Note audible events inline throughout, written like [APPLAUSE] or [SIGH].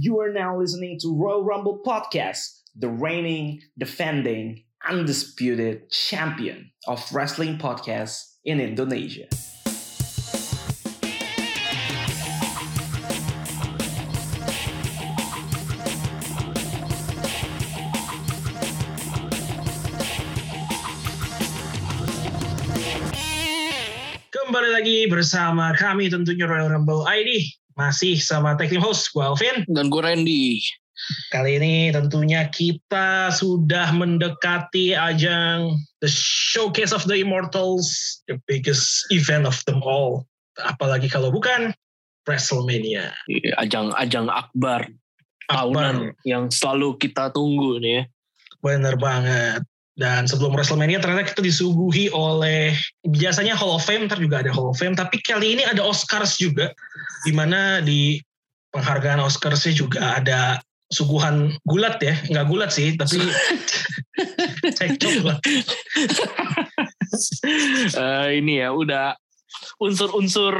You are now listening to Royal Rumble Podcast, the reigning, defending, undisputed champion of wrestling podcasts in Indonesia. Kembali lagi bersama kami tentunya Royal Rumble ID. Masih sama tag team host, gue Alvin. Dan gue Randy. Kali ini tentunya kita sudah mendekati ajang The Showcase of the Immortals, the biggest event of them all. Apalagi kalau bukan WrestleMania. Iya, Ajang-ajang akbar tahunan Akbar. yang selalu kita tunggu nih ya. Bener banget. Dan sebelum WrestleMania ternyata kita disuguhi oleh biasanya Hall of Fame, ntar juga ada Hall of Fame, tapi kali ini ada Oscars juga, di mana di penghargaan Oscarsnya juga ada suguhan gulat ya, nggak gulat sih, tapi [LAUGHS] cekcok lah. Eh, ini ya udah unsur-unsur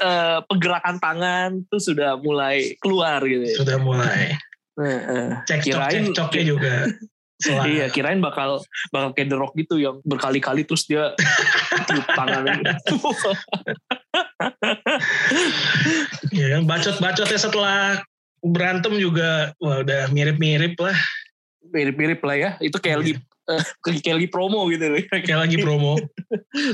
eh, pergerakan tangan tuh sudah mulai keluar gitu. ya. Sudah mulai Eh, eh. cekcok Kirain- cekcoknya juga. Selang. Iya, kirain bakal bakal kayak The Rock gitu yang berkali-kali terus dia tiup tangannya. Iya kan, bacot-bacotnya setelah berantem juga wah, udah mirip-mirip lah, Mirip-mirip lah ya. Itu kayak lagi eh, [LAUGHS] kayak lagi promo gitu loh. kayak lagi promo. [LAUGHS]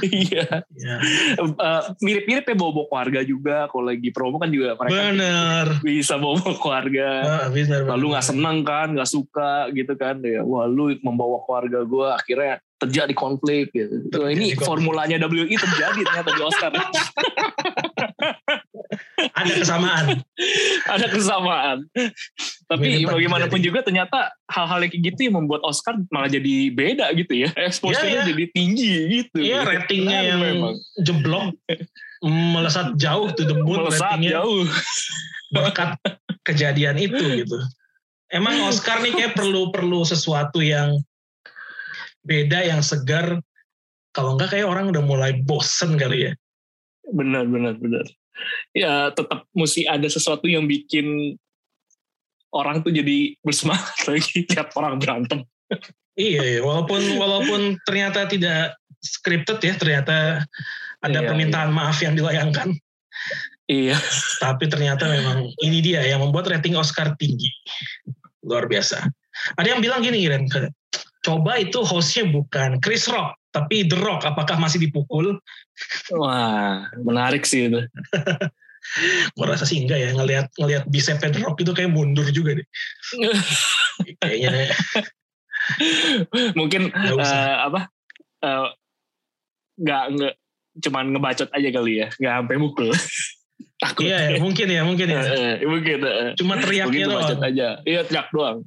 Iya. Ya. Eh, mirip-mirip ya bawa-bawa keluarga juga. Kalau lagi promo kan juga mereka Bener. bisa bawa keluarga. Ah, bener, Lalu nggak seneng kan, nggak suka gitu kan. Ya, wah lu membawa keluarga gue akhirnya terjadi konflik gitu. Wah, ini Terjadi konflik. formulanya WI terjadi ternyata di Oscar. [LAUGHS] Ada kesamaan. [LAUGHS] Ada kesamaan. Tapi Mirip bagaimanapun juga ternyata hal-hal yang kayak gitu yang membuat Oscar malah jadi beda gitu ya. Exposure-nya Iya, iya. jadi tinggi gitu. Iya ratingnya yang memang. jeblok melesat jauh tuh debut melesat ratingnya jauh. berkat kejadian itu gitu. Emang Oscar nih kayak perlu perlu sesuatu yang beda yang segar. Kalau enggak kayak orang udah mulai bosen kali ya. Benar, benar, benar. [LAUGHS] Ya tetap mesti ada sesuatu yang bikin orang tuh jadi bersemangat [LAUGHS] lagi tiap orang berantem. Iya, iya. walaupun walaupun ternyata tidak scripted ya, ternyata ada Iya, permintaan maaf yang dilayangkan. Iya. Tapi ternyata memang ini dia yang membuat rating Oscar tinggi. Luar biasa. Ada yang bilang gini, Ren, coba itu hostnya bukan Chris Rock, tapi The Rock. Apakah masih dipukul? Wah, menarik sih itu. [LAUGHS] Gue rasa sih enggak ya, ngelihat ngelihat bicepnya The Rock itu kayak mundur juga deh. [LAUGHS] Kayaknya Mungkin eh, apa? eh, nggak nggak cuman ngebacot aja kali ya, nggak sampai mukul. [LAUGHS] Takut. iya ya, mungkin ya, mungkin ya. Eh, mungkin. Cuma teriaknya doang. aja. Iya teriak doang.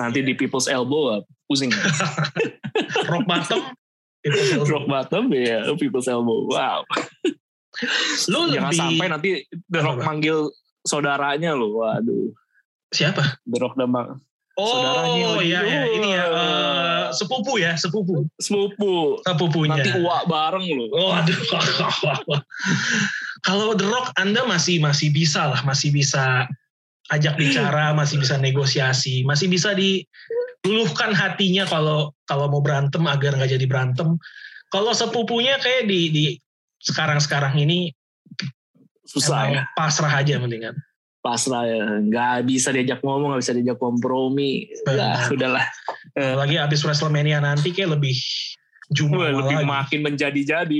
Nanti di people's elbow pusing. [LAUGHS] Rock bottom. Rock bottom ya, people's elbow. Wow. Lu Jangan lebih sampai nanti The Rock Apa? manggil saudaranya loh. Waduh. siapa? The Rock dan Bang. Oh Saudaranya lagi. iya, iya. ini ya Oh. eh, sepupu ya, sepupu. Sepupu. Sepupunya. Nanti uak bareng loh. Oh, aduh. Kalau The Rock Anda masih masih bisa lah, masih bisa ajak bicara, masih bisa negosiasi, masih bisa diluluhkan hatinya kalau kalau mau berantem agar nggak jadi berantem. Kalau sepupunya kayak di di sekarang-sekarang ini Susah ya. pasrah aja mendingan. Pasrah ya. Nggak bisa diajak ngomong, nggak bisa diajak kompromi. Ya, udahlah. Apalagi habis WrestleMania nanti kayak lebih jumawa lebih lagi. makin menjadi-jadi.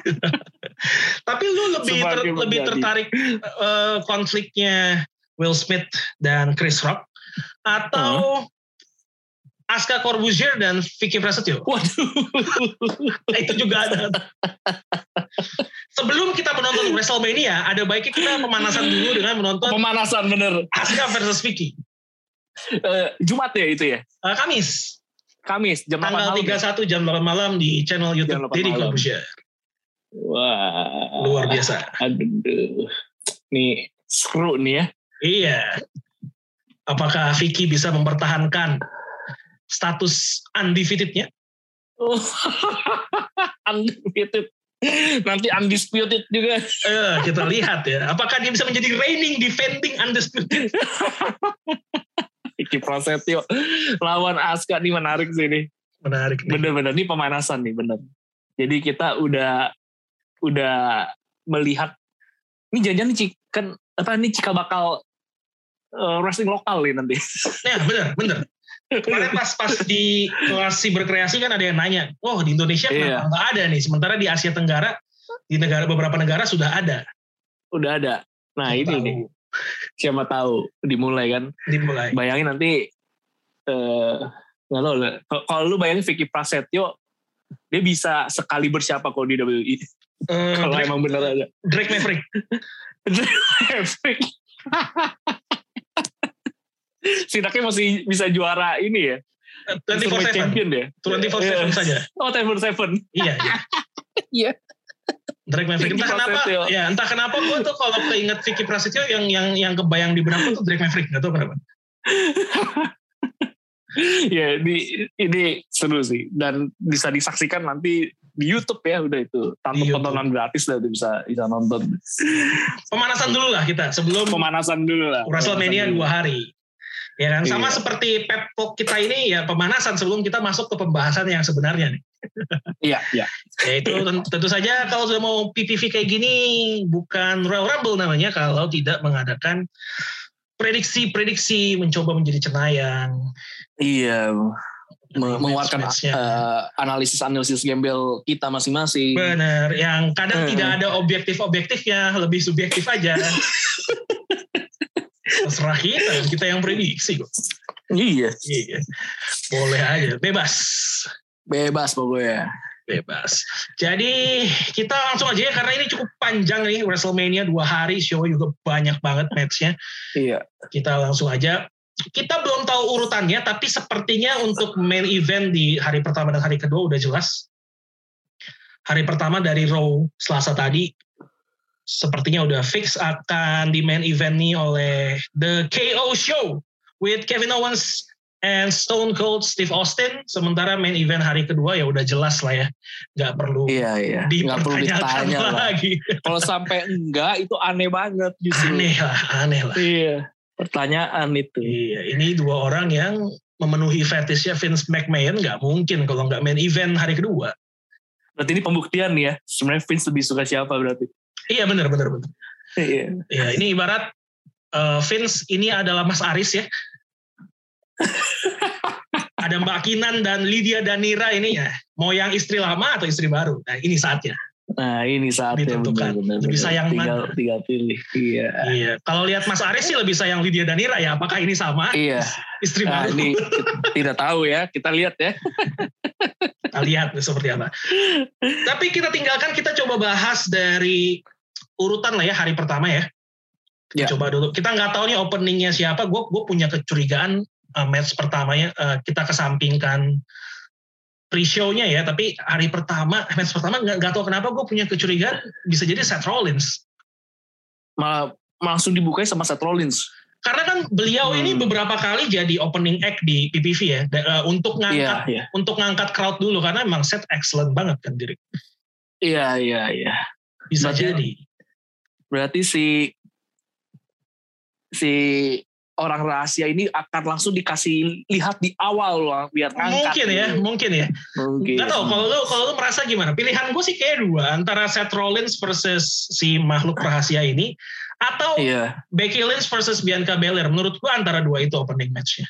[LAUGHS] Tapi lu lebih ter- lebih tertarik eh, konfliknya Will Smith dan Chris Rock atau Aska Corbuzier dan Vicky Prasetyo? Waduh. Nah, [LAUGHS] itu juga ada. Sebelum kita menonton WrestleMania, ada baiknya kita pemanasan dulu dengan menonton Pemanasan bener. Aska versus Vicky. Eh, Jumat ya itu ya? Eh, Kamis, Kamis, jam 8 tanggal malam. ya? 31 jam 8 malam di channel YouTube Jam 8 Deddy. Corbuzier. Wah. Luar biasa. Aduh. Nih, seru nih ya. Iya. Apakah Vicky bisa mempertahankan status undefeated-nya? Oh, [LAUGHS] undefeated. Nanti undisputed juga. Eh, kita lihat ya. Apakah dia bisa menjadi reigning defending undisputed? [LAUGHS] Iki Prasetyo lawan Aska nih menarik sih nih. Menarik nih. Bener-bener ini pemanasan nih bener. Jadi kita udah udah melihat ini jangan nih kan apa nih cikal bakal uh, wrestling lokal nih nanti. Ya [LAUGHS] bener, bener. Kemarin pas pas di kelas berkreasi kan ada yang nanya, oh di Indonesia Iya. nggak ada nih? Sementara di Asia Tenggara, di negara beberapa negara sudah ada. Udah ada. Nah Siapa ini tahu. nih siapa tahu dimulai kan. Dimulai. Bayangin nanti eh nggak tahu lah. Kalau- lu bayangin Vicky Prasetyo dia bisa sekali bersiapa kalau di WWE. Eh, [LAUGHS] Kalau Drake, emang bener ada. Drake Maverick. [LAUGHS] Epic. [LAUGHS] Setidaknya masih bisa juara ini ya. Eh, Cruiserweight 24/7. champion ya. 24/7 saja. Oh, 24/7. Iya. iya. [LAUGHS] Iya. Drake Maverick. Entah kenapa, ya entah kenapa gue tuh kalau keinget Vicky Prasetyo yang yang yang kebayang di benakku tuh Drake Maverick. Gak tau kenapa. [LAUGHS] ya, ini ini seru sih dan bisa disaksikan nanti di YouTube ya udah itu tanpa tontonan gratis lah tuh bisa bisa nonton. Pemanasan dulu lah kita sebelum Pemanasan dulu lah. WrestleMania dua hari. Ya kan sama Iya. seperti pep talk kita ini ya pemanasan sebelum kita masuk ke pembahasan yang sebenarnya nih. [LAUGHS] Iya, iya. Yaitu ten- tentu saja kalau sudah mau PPV kayak gini bukan Royal Rumble namanya kalau tidak mengadakan prediksi-prediksi mencoba menjadi cenayang. Iya. Me- mengeluarkan eh, analisis-analisis gembel kita masing-masing. Benar, yang kadang Hmm. tidak ada objektif-objektifnya, lebih subjektif aja. [LAUGHS] Terserah kita, kita yang prediksi kok. Iya, Iya. Boleh aja, bebas. bebas pokoknya. Bebas. Jadi kita langsung aja ya karena ini cukup panjang nih WrestleMania dua hari show juga banyak banget matchnya. Iya. Kita langsung aja. Kita belum tahu urutannya tapi sepertinya untuk main event di hari pertama dan hari kedua udah jelas. Hari pertama dari Raw Selasa tadi sepertinya udah fix akan di main event nih oleh The KO Show with Kevin Owens and Stone Cold Steve Austin. Sementara main event hari kedua ya udah jelas lah ya, nggak perlu Iya, iya. Perlu dipertanyakan ditanya lah. lagi. Kalau sampai enggak itu aneh banget justru. Aneh lah, aneh lah. Iya. Pertanyaan itu. Iya, ini dua orang yang memenuhi fetishnya Vince McMahon nggak mungkin kalau nggak main event hari kedua. Berarti ini pembuktian nih ya. Sebenarnya Vince lebih suka siapa berarti? Iya benar benar benar. Iya. Iya, ini ibarat eh, Vince ini adalah Mas Aris ya. [LAUGHS] Ada Mbak Kinan dan Lydia Danira ini ya. Mau yang istri lama atau istri baru? Nah ini saatnya. Nah ini saatnya Ditentukan. benar-benar. Lebih sayang tinggal, tinggal pilih. Iya. Iya. Kalau lihat Mas Aris sih lebih sayang Lydia Danira ya. Apakah ini sama Iya. istri Nah, baru? ini [LAUGHS] tidak tahu ya. Kita lihat ya. Kita lihat seperti apa. Tapi kita tinggalkan kita coba bahas dari urutan lah ya hari pertama ya. Ya. Coba dulu. Kita nggak tahu nih openingnya siapa. Gue gue punya kecurigaan uh, match pertamanya uh, kita kesampingkan pre-show-nya ya. Tapi hari pertama match pertama nggak nggak tahu kenapa gue punya kecurigaan bisa jadi Seth Rollins. Malah langsung dibukanya sama Seth Rollins. Karena kan beliau ini Hmm. beberapa kali jadi opening act di PPV ya. Da- uh, untuk ngangkat Iya, iya. untuk ngangkat crowd dulu karena emang Seth excellent banget kan diri. Iya, iya, iya. Bisa Berarti- jadi. Berarti si si orang rahasia ini akan langsung dikasih lihat di awal loh biar. Mungkin ya, gitu. mungkin ya. Mungkin. Gak tau kalau lu kalau lu merasa gimana? Pilihan gue sih kayak dua antara Seth Rollins versus si makhluk rahasia ini atau Iya. Becky Lynch versus Bianca Belair. Menurut gue antara dua itu opening matchnya.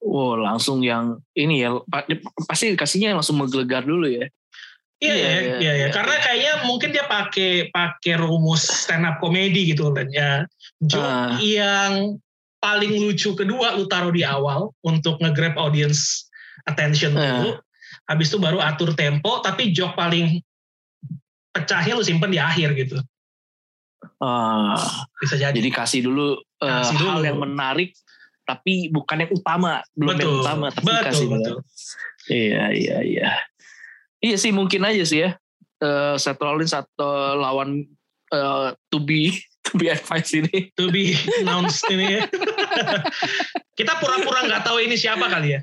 Wow, langsung yang ini ya pa- pasti dikasihnya langsung menggelegar dulu ya. Iya Iya, ya, iya, iya ya. iya. Karena kayaknya mungkin dia pakai pakai rumus stand up comedy gitu dan ya joke Ah. yang paling lucu kedua lu taruh di awal untuk nge-grab audience attention Ah. dulu. Habis itu baru atur tempo tapi joke paling pecahnya lu simpen di akhir gitu. Ah, Bisa jadi. jadi kasih dulu, eh, Kasih dulu. hal yang menarik tapi bukan yang utama, belum yang betul, utama tapi betul, kasih dulu. betul. Iya, iya, iya. Iya sih mungkin aja sih ya. Eh Seth Rollins atau lawan eh, to be [LAUGHS] to be advice ini. To be announced ini ya. [LAUGHS] Kita pura-pura nggak tahu ini siapa kali ya.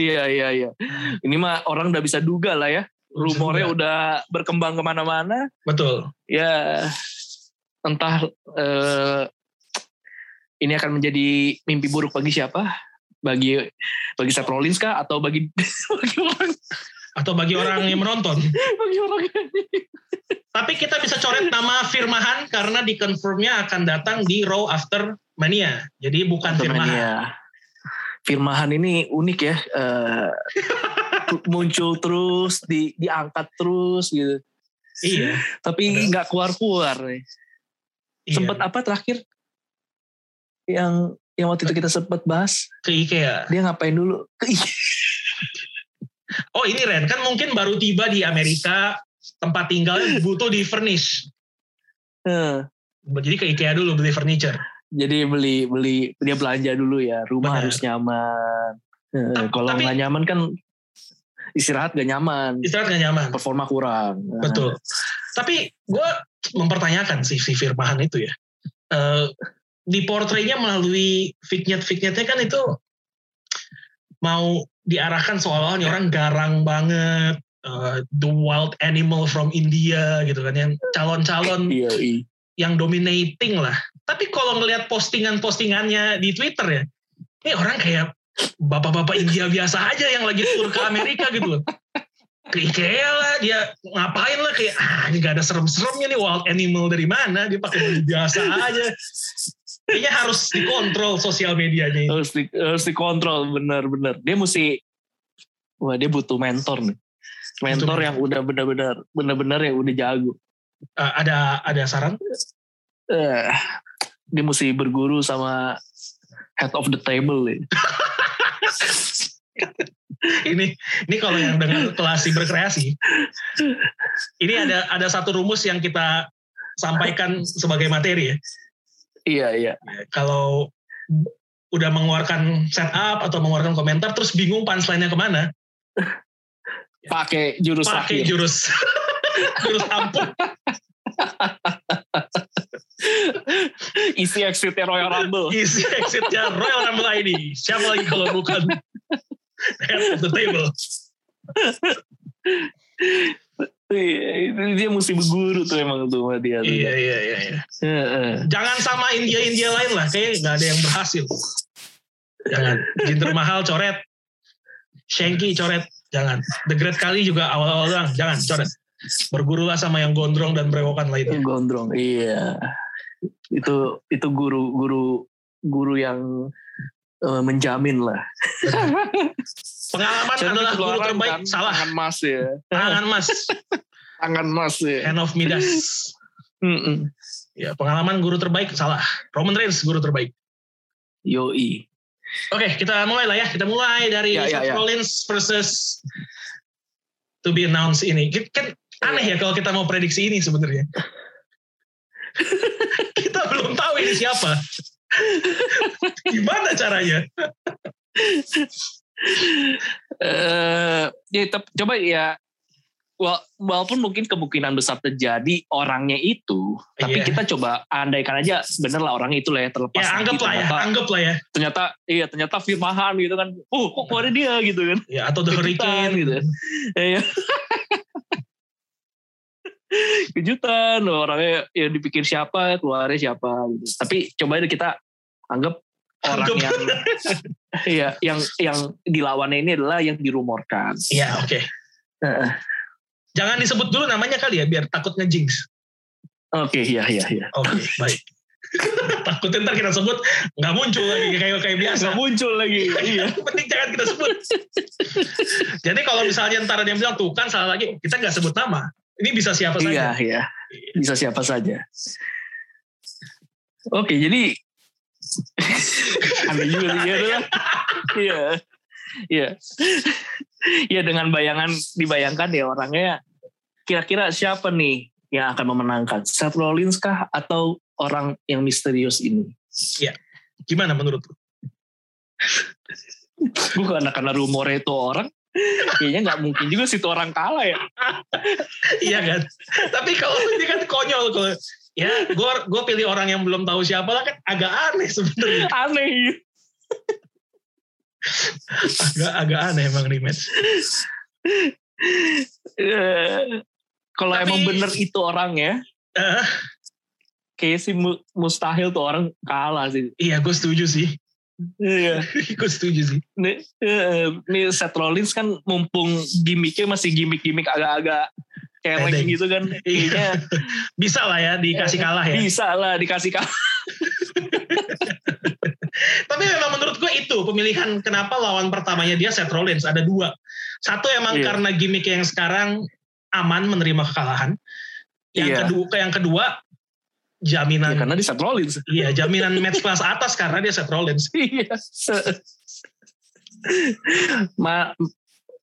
iya, iya, iya. Ini mah orang udah bisa duga lah ya. rumornya udah berkembang ke mana-mana. Betul. Ya entah eh, ini akan menjadi mimpi buruk bagi siapa? Bagi bagi Seth Rollins kah atau bagi [LAUGHS] bagi orang Atau bagi orang yang menonton. [LAUGHS] bagi orang Tapi kita bisa coret nama Firmahan karena di confirmnya akan datang di Raw After Mania. Jadi bukan Firmahan. ya. Firmahan ini unik ya. eh, [LAUGHS] muncul terus, di, diangkat terus gitu. Iya. Tapi nggak keluar-keluar nih. iya. Sempat apa terakhir? Yang yang waktu itu kita sempat bahas, ke IKEA. dia ngapain dulu? Ke Oh ini Ren, kan mungkin baru tiba di Amerika, tempat tinggalnya butuh di furnish. Jadi ke IKEA dulu beli furniture. Jadi beli beli dia belanja dulu ya. Rumah Benar. harus nyaman. Kalau nggak nyaman kan istirahat gak nyaman. Istirahat gak nyaman. Performa kurang. Nah, Betul. Tapi gue mempertanyakan sih si Firmahan itu ya. Eh, di portraynya melalui vignette-vignette-nya kan itu mau diarahkan seolah-olah ini orang garang banget. eh, the wild animal from India gitu kan yang calon-calon [LAUGHS] Iya, iya. yang dominating lah. Tapi kalau ngelihat postingan-postingannya di Twitter ya, ini orang kayak bapak-bapak India biasa aja yang lagi tur ke Amerika gitu loh. Ke IKEA lah, dia ngapain lah kayak, ah ini gak ada serem-seremnya nih wild animal dari mana, dia pakai baju biasa aja. Kayaknya harus dikontrol sosial medianya ini. Harus di, harus dikontrol benar-benar. Dia mesti wah dia butuh mentor nih. Mentor Butuh yang udah benar-benar benar-benar yang udah jago. Eh, ada ada saran? Eh, dia mesti berguru sama head of the table nih. [LAUGHS] ini ini kalau yang dengan kelasi berkreasi ini ada ada satu rumus yang kita sampaikan sebagai materi ya Iya, iya. kalau udah mengeluarkan setup atau mengeluarkan komentar terus bingung punchline-nya ke mana? [LAUGHS] Pakai jurus pakai jurus. [LAUGHS] Jurus ampuh [LAUGHS] Isi exitnya Royal Rumble. isi exitnya Royal Rumble ID siapa lagi kalau bukan? Head of the table. Iya, dia mesti berguru tuh emang tuh dia. tuh. iya iya iya iya. Jangan sama India India lain lah kayak nggak ada yang berhasil jangan Jinder Mahal coret Shanky coret jangan The Great Kali juga awal-awal doang jangan coret bergurulah sama yang gondrong dan berewokan lainnya Gondrong, iya. Itu itu guru guru guru yang eh, menjamin lah. pengalaman adalah guru terbaik kan, salah Tangan mas ya. tangan mas [LAUGHS] Tangan mas ya. hand of Midas [LAUGHS] Mm-mm. ya pengalaman guru terbaik salah Roman Reigns guru terbaik Yoi. Oke, kita mulai lah ya. Kita mulai dari Ya, ya, ya. Rollins versus to be announced ini. Kan aneh ya kalau kita mau prediksi ini sebenarnya. [LAUGHS] kita belum tahu ini siapa. [LAUGHS] Gimana caranya? Eh, ya, coba ya wala- walaupun mungkin kemungkinan besar terjadi orangnya itu, tapi Iya. kita coba andaikan aja bener lah orangnya itu lah ya terlepas. Ya anggap lah ya, ternyata, anggap lah ya. ternyata iya ternyata firmahan gitu kan. Oh kok keluarnya dia gitu kan. Ya atau The Hurricane gitu. Iya. [LAUGHS] [LAUGHS] Kejutan orangnya ya dipikir siapa, keluarnya siapa gitu. Tapi coba kita anggap orang Anggap. yang [LAUGHS] iya yang yang dilawannya ini adalah yang dirumorkan. Iya, oke. Heeh. Jangan disebut dulu namanya kali ya biar takut ngejinx. Oke, iya iya iya. Oke, baik. [LAUGHS] Takutnya ntar kita sebut nggak muncul lagi kayak kayak biasa. Nggak muncul lagi. iya. Penting jangan kita sebut. Jadi kalau misalnya ntar yang bilang tuh kan salah lagi, kita nggak sebut nama. Ini bisa siapa Iya, saja. iya. Bisa siapa saja. Oke, jadi [LAUGHS] aneh juga ya. Iya. Iya. Iya dengan bayangan dibayangkan ya orangnya kira-kira siapa nih yang akan memenangkan? Seth Rollins kah atau orang yang misterius ini? Gimana menurut lu? [LAUGHS] Bukan karena rumornya itu orang, kayaknya nggak mungkin juga situ orang kalah ya. iya kan? Tapi kalau ini kan konyol kalau ya gue gue pilih orang yang belum tahu siapa lah kan agak aneh sebenarnya. Aneh. Agak agak aneh emang rematch. Kalau emang bener itu orangnya, Eh, kayak sih mu- mustahil tuh orang kalah sih. iya, gue setuju sih. Iya. [LAUGHS] gue setuju sih. Nih, eh, nih Seth Rollins kan mumpung gimmicknya masih gimmick-gimmick agak-agak Pendek. gitu kan. Kayaknya [LAUGHS] Bisa lah ya dikasih kalah ya. bisa lah dikasih kalah. [LAUGHS] Tapi memang menurut gue itu pemilihan kenapa lawan pertamanya dia Seth Rollins ada dua. Satu emang Iya. karena gimmick yang sekarang aman menerima kekalahan. Yang Iya. kedua, yang kedua jaminan Ya, karena di Seth Rollins. iya jaminan match kelas atas karena dia Seth Rollins. [LAUGHS] Iya. Ma,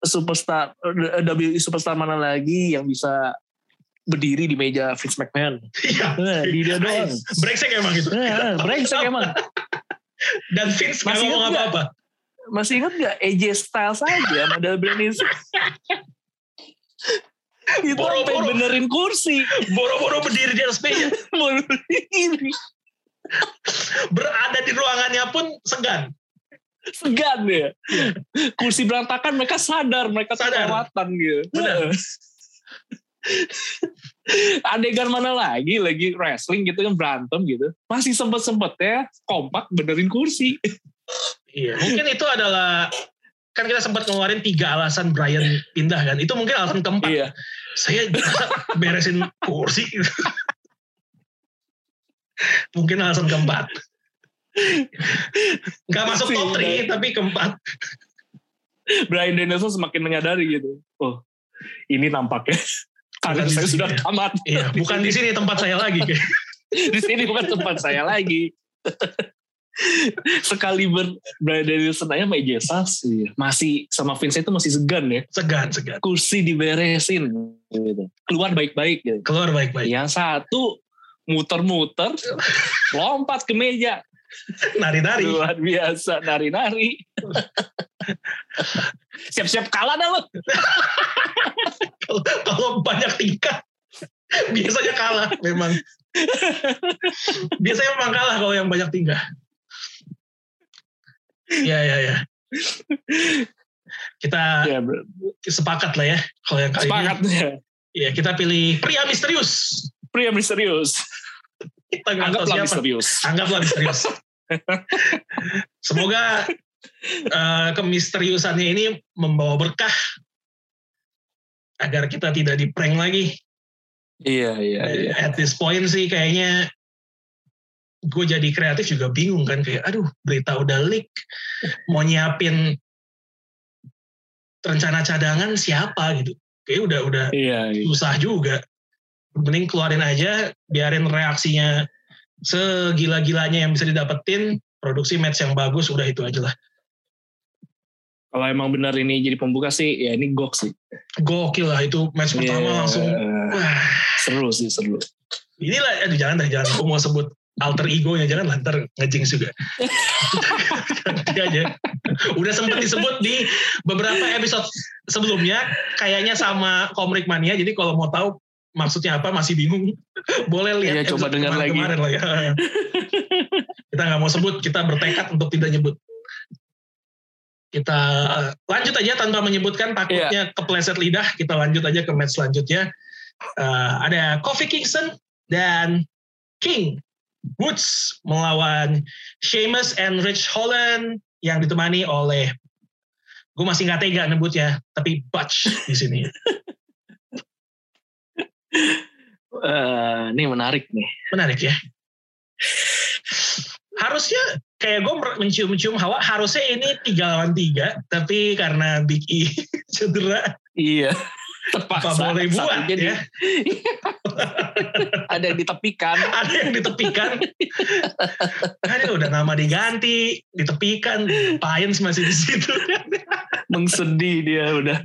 superstar WWE superstar mana lagi yang bisa berdiri di meja Vince McMahon? Iya. Eh, di dia doang. Brengsek emang gitu. Eh, brengsek emang. Dan Vince Masih ngomong apa-apa. Masih ingat gak AJ Styles aja sama Dalbenis? [LAUGHS] Itu Boro-boro. benerin kursi. Boro-boro berdiri di atas meja. [LAUGHS] Berdiri. Berada di ruangannya pun segan. Segan ya. Kursi berantakan mereka sadar. Mereka Sadar. kelewatan gitu. Benar. [LAUGHS] Adegan mana lagi? Lagi wrestling gitu kan berantem gitu. Masih sempet-sempetnya kompak benerin kursi. Iya. Mungkin itu adalah kan kita sempat ngeluarin tiga alasan Brian pindah kan. Itu mungkin alasan keempat. Iya. Saya beresin kursi. mungkin alasan keempat. Gak masuk top 3 tapi keempat. Brian Danielson semakin menyadari gitu. Oh, ini Bukan [LAUGHS] di saya sini sudah ya. tamat. Iya, bukan di sini tempat saya lagi. [LAUGHS] di sini bukan tempat saya lagi. [LAUGHS] Sekali ber Brian Danielson aja sama iya. masih sama Vince itu masih segan ya. Segan, segan. Kursi diberesin gitu. Keluar baik-baik gitu. Keluar baik-baik. Yang satu muter-muter lompat ke meja Nari-nari. luar biasa nari-nari siap-siap kalah dah lo Kalau- Kalau banyak tingkat, biasanya kalah memang. biasanya memang kalah kalau yang banyak tingkah. Ya, ya, ya. Kita ya, bro. sepakat lah ya. Kalau yang kali sepakat ini, ya ya kita pilih pria misterius. pria misterius Kita nggak tahu anggaplah siapa. misterius Anggaplah misterius. [LAUGHS] Semoga eh, kemisteriusannya ini membawa berkah agar kita tidak di prank lagi. iya iya iya At this point sih kayaknya gue jadi kreatif juga bingung kan kayak aduh berita udah leak mau nyiapin rencana cadangan siapa? Gitu. Kayak udah udah iya iya. susah juga. Mending keluarin aja biarin reaksinya segila-gilanya yang bisa didapetin produksi match yang bagus udah itu aja lah. Kalau emang benar ini jadi pembuka sih ya ini gok sih. Gokil lah itu match pertama Iya. langsung. Wah seru sih seru. Inilah aduh jangan dah jangan. Aku mau sebut alter egonya jangan lah ntar ngejinx juga. Ganti [LAUGHS] aja udah sempat disebut di beberapa episode sebelumnya kayaknya sama Komrik Mania jadi kalau mau tahu maksudnya apa masih bingung [LAUGHS] boleh lihat Iya, coba dengar lagi. kemarin lah ya. [LAUGHS] Kita nggak mau sebut kita bertekad untuk tidak nyebut. Kita lanjut aja tanpa menyebutkan takutnya kepleset lidah. Kita lanjut aja ke match selanjutnya. Eh, ada Kofi Kingston dan King Woods melawan Sheamus and Rich Holland yang ditemani oleh gue masih nggak tega nyebutnya tapi Butch di sini. [LAUGHS] Eh, ini menarik nih. Menarik ya. Harusnya kayak gue mencium-cium hawa harusnya ini tiga lawan tiga tapi karena Big E [LAUGHS] cedera. Iya terpaksa buat Satu jadi ya. [LAUGHS] Ada yang ditepikan. [LAUGHS] Ada yang ditepikan. Ada udah nama diganti ditepikan Payens masih di situ? [LAUGHS] Mengsedih dia udah.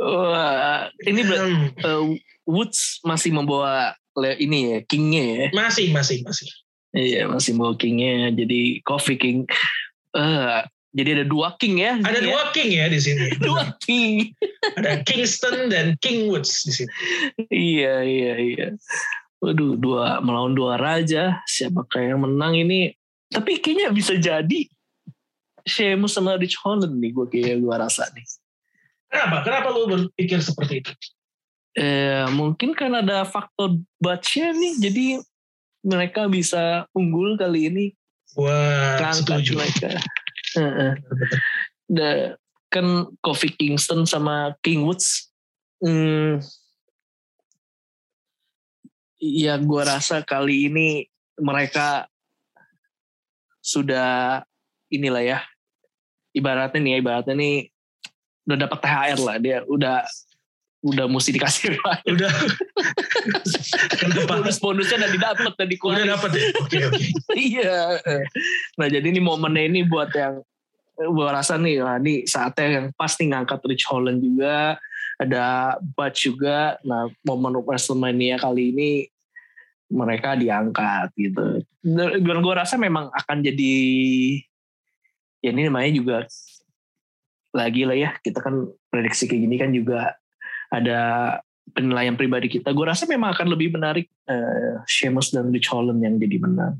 Wah, ini ber- Hmm, eh, Woods masih membawa ini ya kingnya ya? Masih masih masih. Iya masih membawa kingnya jadi Coffee King. Eh, jadi ada dua king ya ada ya. dua king ya di sini [LAUGHS] dua king ada Kingston dan King Woods di sini iya iya iya waduh dua melawan dua raja siapakah yang menang ini tapi kayaknya bisa jadi Sheamus sama Rich Holland nih gue kayak gue rasa nih. Kenapa? Kenapa lu berpikir seperti itu? Eh, mungkin kan ada faktor batchnya nih, jadi mereka bisa unggul kali ini. Wah, setuju. mereka. Da- kan Kofi Kingston sama King Woods. Hmm, ya gue rasa kali ini mereka sudah inilah ya ibaratnya nih ya, ibaratnya nih udah dapat THR lah dia udah udah mesti dikasih [LAUGHS] Udah. Kenapa? bonus bonusnya udah didapat udah Udah dikeluarin dapat ya? Oke, oke. [LAUGHS] iya nah jadi ini momennya ini buat yang gue rasa nih lah ini saatnya yang pasti ngangkat Rich Holland juga ada Butch juga nah momen WrestleMania kali ini mereka diangkat gitu dan gue rasa memang akan jadi ya ini namanya juga lagi lah ya kita kan prediksi kayak gini kan juga ada penilaian pribadi kita gue rasa memang akan lebih menarik eh, Sheamus dan Rich Holland yang jadi menang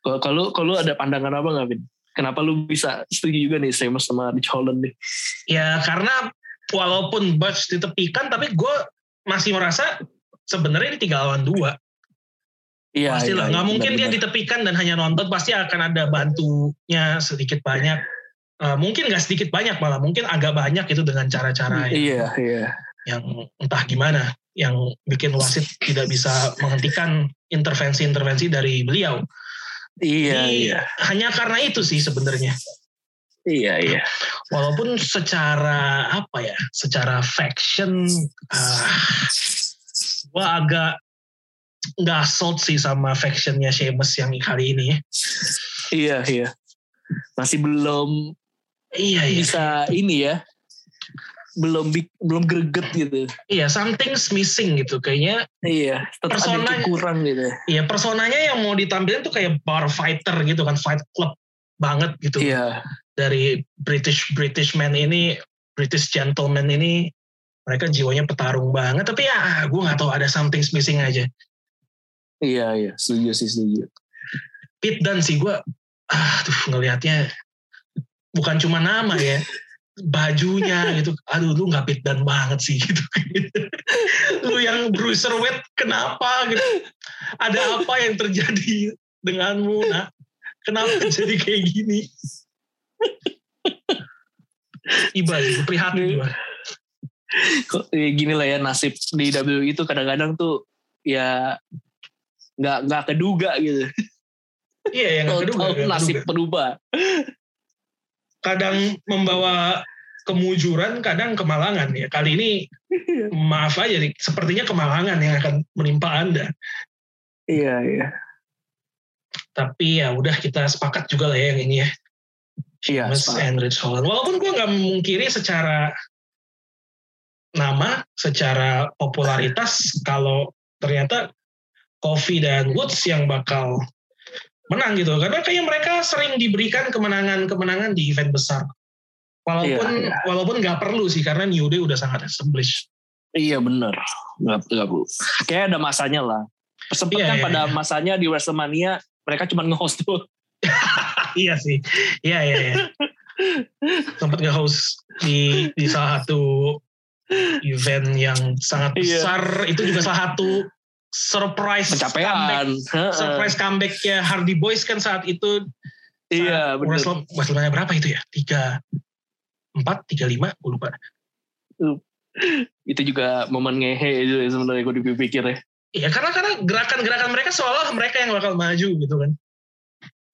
kalau kalau ada pandangan apa nggak Vin? Kenapa lu bisa setuju juga nih Sheamus sama Rich Holland nih? Ya karena walaupun Butch ditepikan, tapi gue masih merasa sebenarnya ini tiga lawan dua. Iya. pasti lah. iya, Nggak mungkin dia benar-benar. ditepikan dan hanya nonton. Pasti akan ada bantunya sedikit banyak. Eh, mungkin nggak sedikit banyak malah. Mungkin agak banyak itu dengan cara-cara Iya iya. Yang entah gimana. Yang bikin wasit tidak bisa menghentikan intervensi-intervensi dari beliau. Iya Jadi, iya. Hanya karena itu sih sebenarnya. Iya iya. walaupun secara apa ya secara faction ah gua agak nggak sold sih sama factionnya Sheamus yang kali ini ya. Iya iya. Masih belum iya iya bisa ini ya. Belum belum greget gitu. iya something's missing gitu kayaknya Iya. Tetap ada kurang gitu. iya personanya yang mau ditampilin tuh kayak bar fighter gitu kan fight club banget gitu Iya. dari British British man ini British gentleman ini mereka jiwanya petarung banget tapi ya gue nggak tahu ada something's missing aja Iya iya. Setuju sih setuju. Pit dan sih gue ah tuh ngelihatnya bukan cuma nama ya [LAUGHS] bajunya gitu aduh lu nggak Pit dan banget sih gitu [LAUGHS] lu yang bruiserweight kenapa gitu ada apa yang terjadi denganmu nak kenapa jadi kayak gini Iba sih, prihatin gue. Kok ya gini lah ya nasib di WWE itu kadang-kadang tuh ya nggak nggak keduga gitu. Iya, yang kedua, tahu nasib berubah. kadang membawa kemujuran, kadang kemalangan ya. Kali ini maaf aja nih, sepertinya kemalangan yang akan menimpa Anda. Iya iya. Tapi ya udah kita sepakat juga lah ya yang ini ya. Iya. Mas sepakat. and Rich Holland. Walaupun gue nggak memungkiri secara nama, secara popularitas, [LAUGHS] kalau ternyata Kofi dan Woods yang bakal menang gitu. Karena kayak mereka sering diberikan kemenangan-kemenangan di event besar. Walaupun Iya, iya. walaupun nggak perlu sih karena New Day udah sangat established. Iya bener. Nggak, nggak perlu. Kayak ada masanya lah. Sempat Iya, kan iya, pada iya. masanya di WrestleMania mereka cuma nge-host tuh. [LAUGHS] iya sih. Iya iya iya. Sempat nge-host di di salah satu event yang sangat Iya. besar itu juga salah satu surprise comeback Pencapaian. Heeh. surprise comebacknya Hardy Boys kan saat itu Iya. Wrestle- WrestleMania berapa itu ya tiga empat tiga lima gue lupa. Itu juga momen ngehe itu ya sebenarnya gue dipikir ya. iya karena karena gerakan-gerakan mereka seolah mereka yang bakal maju gitu kan.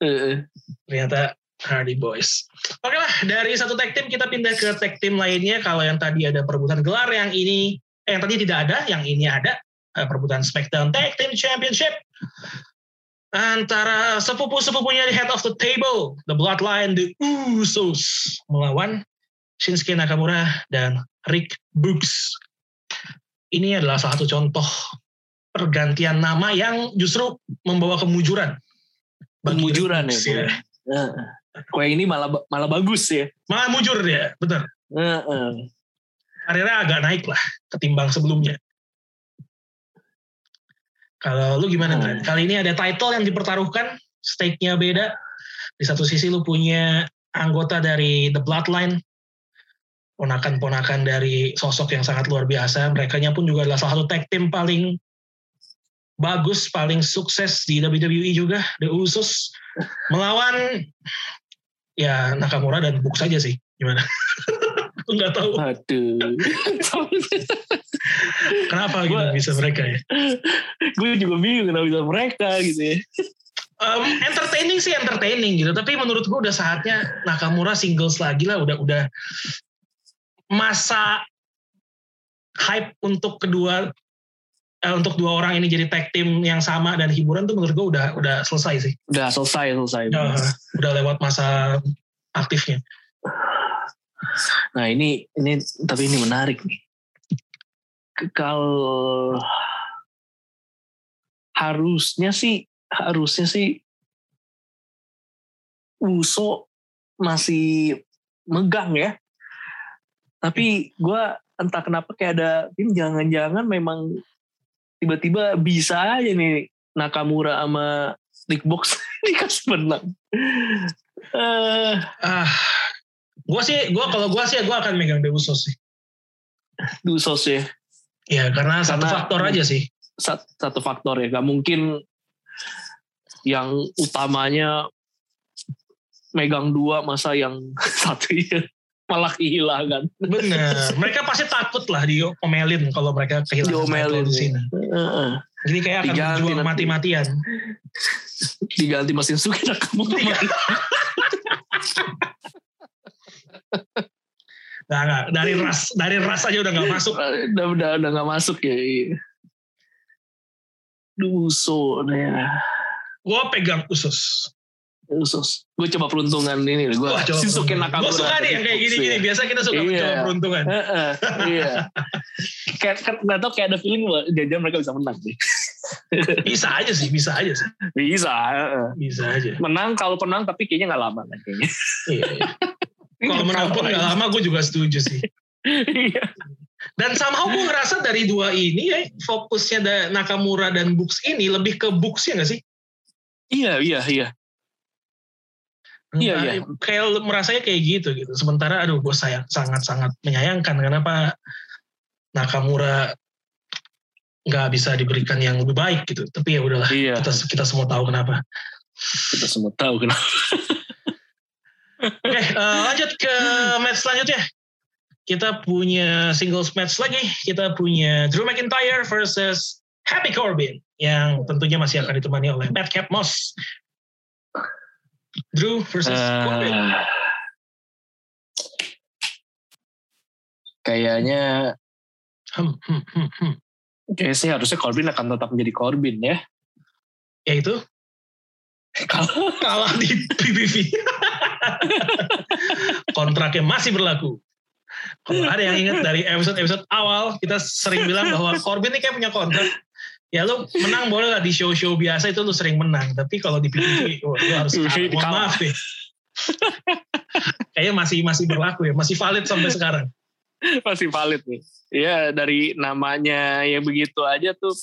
Heeh. ternyata Hardy Boys. Oke lah dari satu tag team kita pindah ke tag team lainnya. Kalau yang tadi ada perebutan gelar yang ini eh, yang tadi tidak ada yang ini ada eh, perebutan SmackDown Tag Team Championship. Antara sepupu-sepupunya di head of the table the Bloodline the Usos melawan Shinsuke Nakamura dan Rick Books ini adalah salah satu contoh pergantian nama yang justru membawa kemujuran Kemujuran ya, Books, Bro. Heeh. Kue ini malah malah bagus ya. malah mujur dia benar Heeh. karirnya agak naik lah ketimbang sebelumnya kalau lu gimana. Dran? kali ini ada title yang dipertaruhkan stake-nya beda di satu sisi lu punya anggota dari The Bloodline, ponakan-ponakan dari sosok yang sangat luar biasa. Mereka pun juga adalah salah satu tag team paling bagus, paling sukses di WWE juga, The Usos melawan ya Nakamura dan Book saja sih. Gimana? [LAUGHS] Aku nggak tahu. Aduh. Kenapa gitu bisa mereka ya? gue juga bingung kenapa bisa mereka gitu ya. Um, entertaining sih entertaining gitu, tapi menurut gue udah saatnya Nakamura singles lagi lah, udah udah masa hype untuk kedua eh, untuk dua orang ini jadi tag team yang sama dan hiburan tuh menurut gue udah udah selesai sih, Udah selesai selesai. udah, udah lewat masa aktifnya. Nah ini ini tapi ini menarik nih. Kalau harusnya sih harusnya sih Uso masih megang ya. Tapi gue entah kenapa kayak ada tim jangan-jangan memang tiba-tiba bisa aja nih Nakamura sama Nick Box [LAUGHS] dikasih menang. Eh, Ah, gue sih, gua kalau gue sih, gue akan megang The Usos sih. Usos ya. Ya karena, satu Karena- faktor aja sih. sat- satu faktor ya. Gak mungkin yang utamanya megang dua masa yang [LAUGHS] satu ya malah kehilangan. Bener. mereka pasti takut lah diomelin kalau mereka kehilangan Diomelin. di sini. Heeh. Jadi kayak akan Diganti nanti. mati-matian. Diganti mesin Suki Nakamura. Nggak, nggak. Dari ras, dari ras aja udah nggak masuk. udah udah udah nggak masuk ya. Iya. Duso ya. Gue pegang usus. Usus. Gue coba peruntungan ini. Gue coba Shinsuke Nakamura. Gue suka nih yang kayak gini-gini. Biasa kita suka Iya. mencoba peruntungan. Iya. Kayak kan nggak tau kayak ada feeling bahwa jajan mereka bisa menang sih. Bisa aja sih, bisa aja sih. Bisa. Bisa aja. Menang kalau penang tapi kayaknya nggak lama kan kayaknya. Iya, iya. Kalau menang pun nggak lama gue juga setuju sih. Iya. Dan somehow gue ngerasa dari dua ini ya, fokusnya Nakamura dan Books ini lebih ke Books ya nggak sih? Iya, iya, iya. Iya, Nah, iya. Kayak merasanya kayak gitu gitu. Sementara aduh gue sayang sangat-sangat menyayangkan kenapa Nakamura nggak bisa diberikan yang lebih baik gitu. Tapi ya udahlah Iya. kita kita semua tahu kenapa. Kita semua tahu kenapa. Oke eh, lanjut ke match selanjutnya. Kita punya singles match lagi. Kita punya Drew McIntyre versus Happy Corbin yang tentunya masih akan ditemani oleh Madcap Moss. Drew versus Corbin. Eh, kayaknya Hmm, hmm, hmm, hmm. kayaknya sih harusnya Corbin akan tetap menjadi Corbin ya. Yaitu Kalau kalah di PPV. Kontraknya masih berlaku. Kalau ada yang ingat dari episode-episode awal, kita sering bilang bahwa Corbin ini kayak punya kontrak. Ya lu menang boleh lah di show-show biasa itu lu sering menang. Tapi kalau [LAUGHS] di PPV, oh, lu harus kalah. Mohon maaf deh. Kayaknya masih masih berlaku ya, masih valid sampai sekarang. masih valid nih. Ya dari namanya ya begitu aja tuh.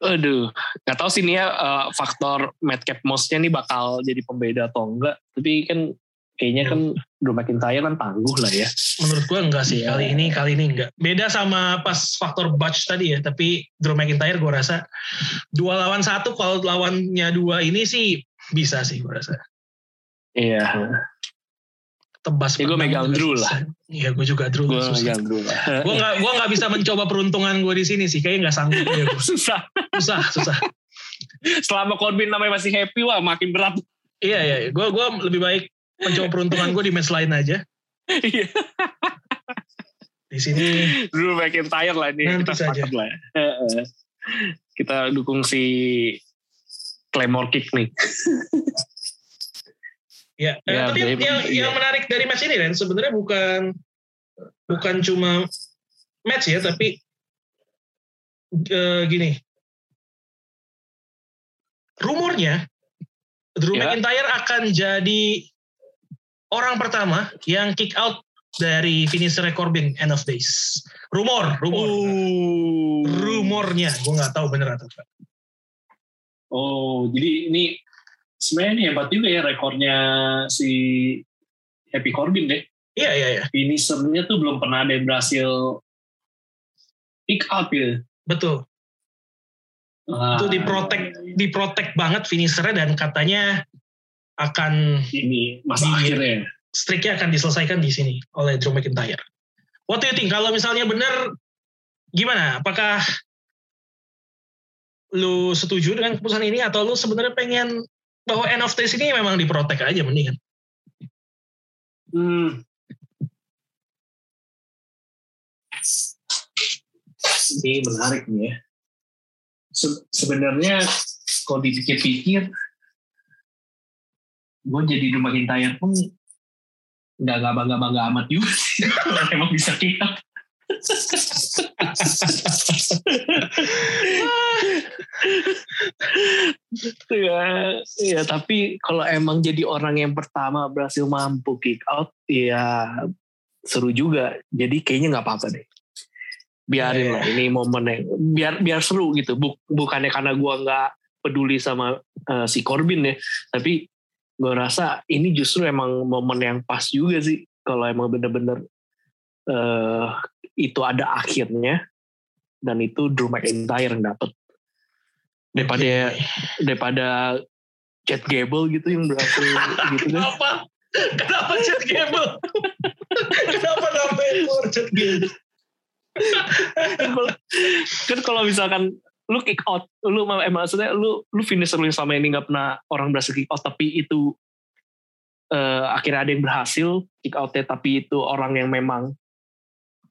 Aduh, nggak tahu sih nih ya eh, faktor Madcap Moss-nya nih bakal jadi pembeda atau enggak. Tapi kan kayaknya kan Drew McIntyre kan tangguh lah ya. Menurut gua enggak sih Iya. kali ini kali ini enggak. Beda sama pas faktor Butch tadi ya, tapi Drew McIntyre gua rasa dua lawan satu kalau lawannya dua ini sih bisa sih gua rasa. Iya, Tebas. Ya, gua menang megang Drew susah. Iya gua juga Drew. gue susah. megang Drew lah. Gua nggak gua nggak bisa mencoba peruntungan gua di sini sih, kayaknya nggak sanggup. Ya, gua. Susah. susah susah. Selama Corbin namanya masih happy wah makin berat. Iya iya, gua gua lebih baik mencoba peruntungan gua di match lain aja. Iya. Di sini Drew McIntyre lah ini Nanti kita saja. lah. ya. Kita dukung si Claymore Kick nih. Ya, Ya, tapi yang, yang, yang menarik dari match ini Ren sebenarnya bukan bukan cuma match ya, tapi eh, gini. Rumornya Drew Ya. McIntyre akan jadi orang pertama yang kick out dari finisher Corbin end of days. Rumor, rumor. Oh. Rumornya, gue nggak tahu bener atau enggak. Oh, jadi ini sebenarnya ini hebat juga ya rekornya si Happy Corbin deh. Iya iya iya. Finishernya tuh belum pernah ada yang berhasil pick up ya. Betul. Ah, Itu diprotek diprotek banget finishernya dan katanya akan ini masa Di- akhirnya. streaknya akan diselesaikan di sini oleh Drew McIntyre. What do you think? Kalau misalnya benar, gimana? Apakah lu setuju dengan keputusan ini atau lu sebenarnya pengen bahwa end of days ini memang diprotek aja mendingan? Hmm. Ini menarik nih ya. Se- sebenarnya kalau dipikir-pikir, gue jadi Drew McIntyre pun nggak nggak bangga bangga amat juga sih. [LAUGHS] Emang bisa out. ya, ya tapi kalau emang jadi orang yang pertama berhasil mampu kick out, ya seru juga. Jadi kayaknya nggak apa-apa deh. Biarin Iya. lah ini momen yang biar biar seru gitu. Buk- bukannya karena gua nggak peduli sama eh, si Corbin ya, tapi gue rasa ini justru emang momen yang pas juga sih kalau emang bener-bener eh, itu ada akhirnya dan itu Drew McIntyre yang dapet daripada daripada Chad Gable gitu yang berhasil [LAUGHS] gitu kan Kenapa? Kenapa Chad Gable? Kenapa namanya keluar Chad Gable? kan kalau misalkan lu kick out lu eh, maksudnya lu lu finisher lu yang selama ini nggak pernah orang berhasil kick out tapi itu eh, akhirnya ada yang berhasil kick outnya tapi itu orang yang memang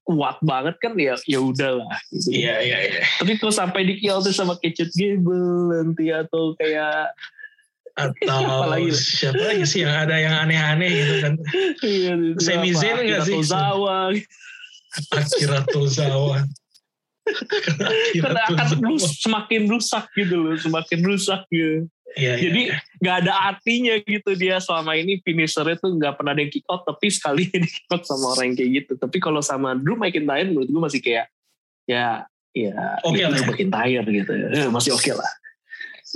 kuat banget kan ya ya udahlah gitu. Iya, iya, iya. tapi kalau sampai di out sama Chad Gable nanti atau kayak Atau [LAUGHS] Apa lagi? siapa lagi sih yang ada yang aneh-aneh gitu kan. iya, apa, Zayn nggak sih? Tozawa Akira Tozawa. Kan [LAUGHS] akan rus, semakin rusak gitu loh semakin rusak gitu Iya, iya, jadi iya. nggak ada artinya gitu dia selama ini finishernya tuh nggak pernah ada yang kick out tapi sekali [LAUGHS] di kick out sama orang yang kayak gitu tapi kalau sama Drew McIntyre menurut gue masih kayak ya ya Oke itu lah. Drew McIntyre gitu Eh, masih oke lah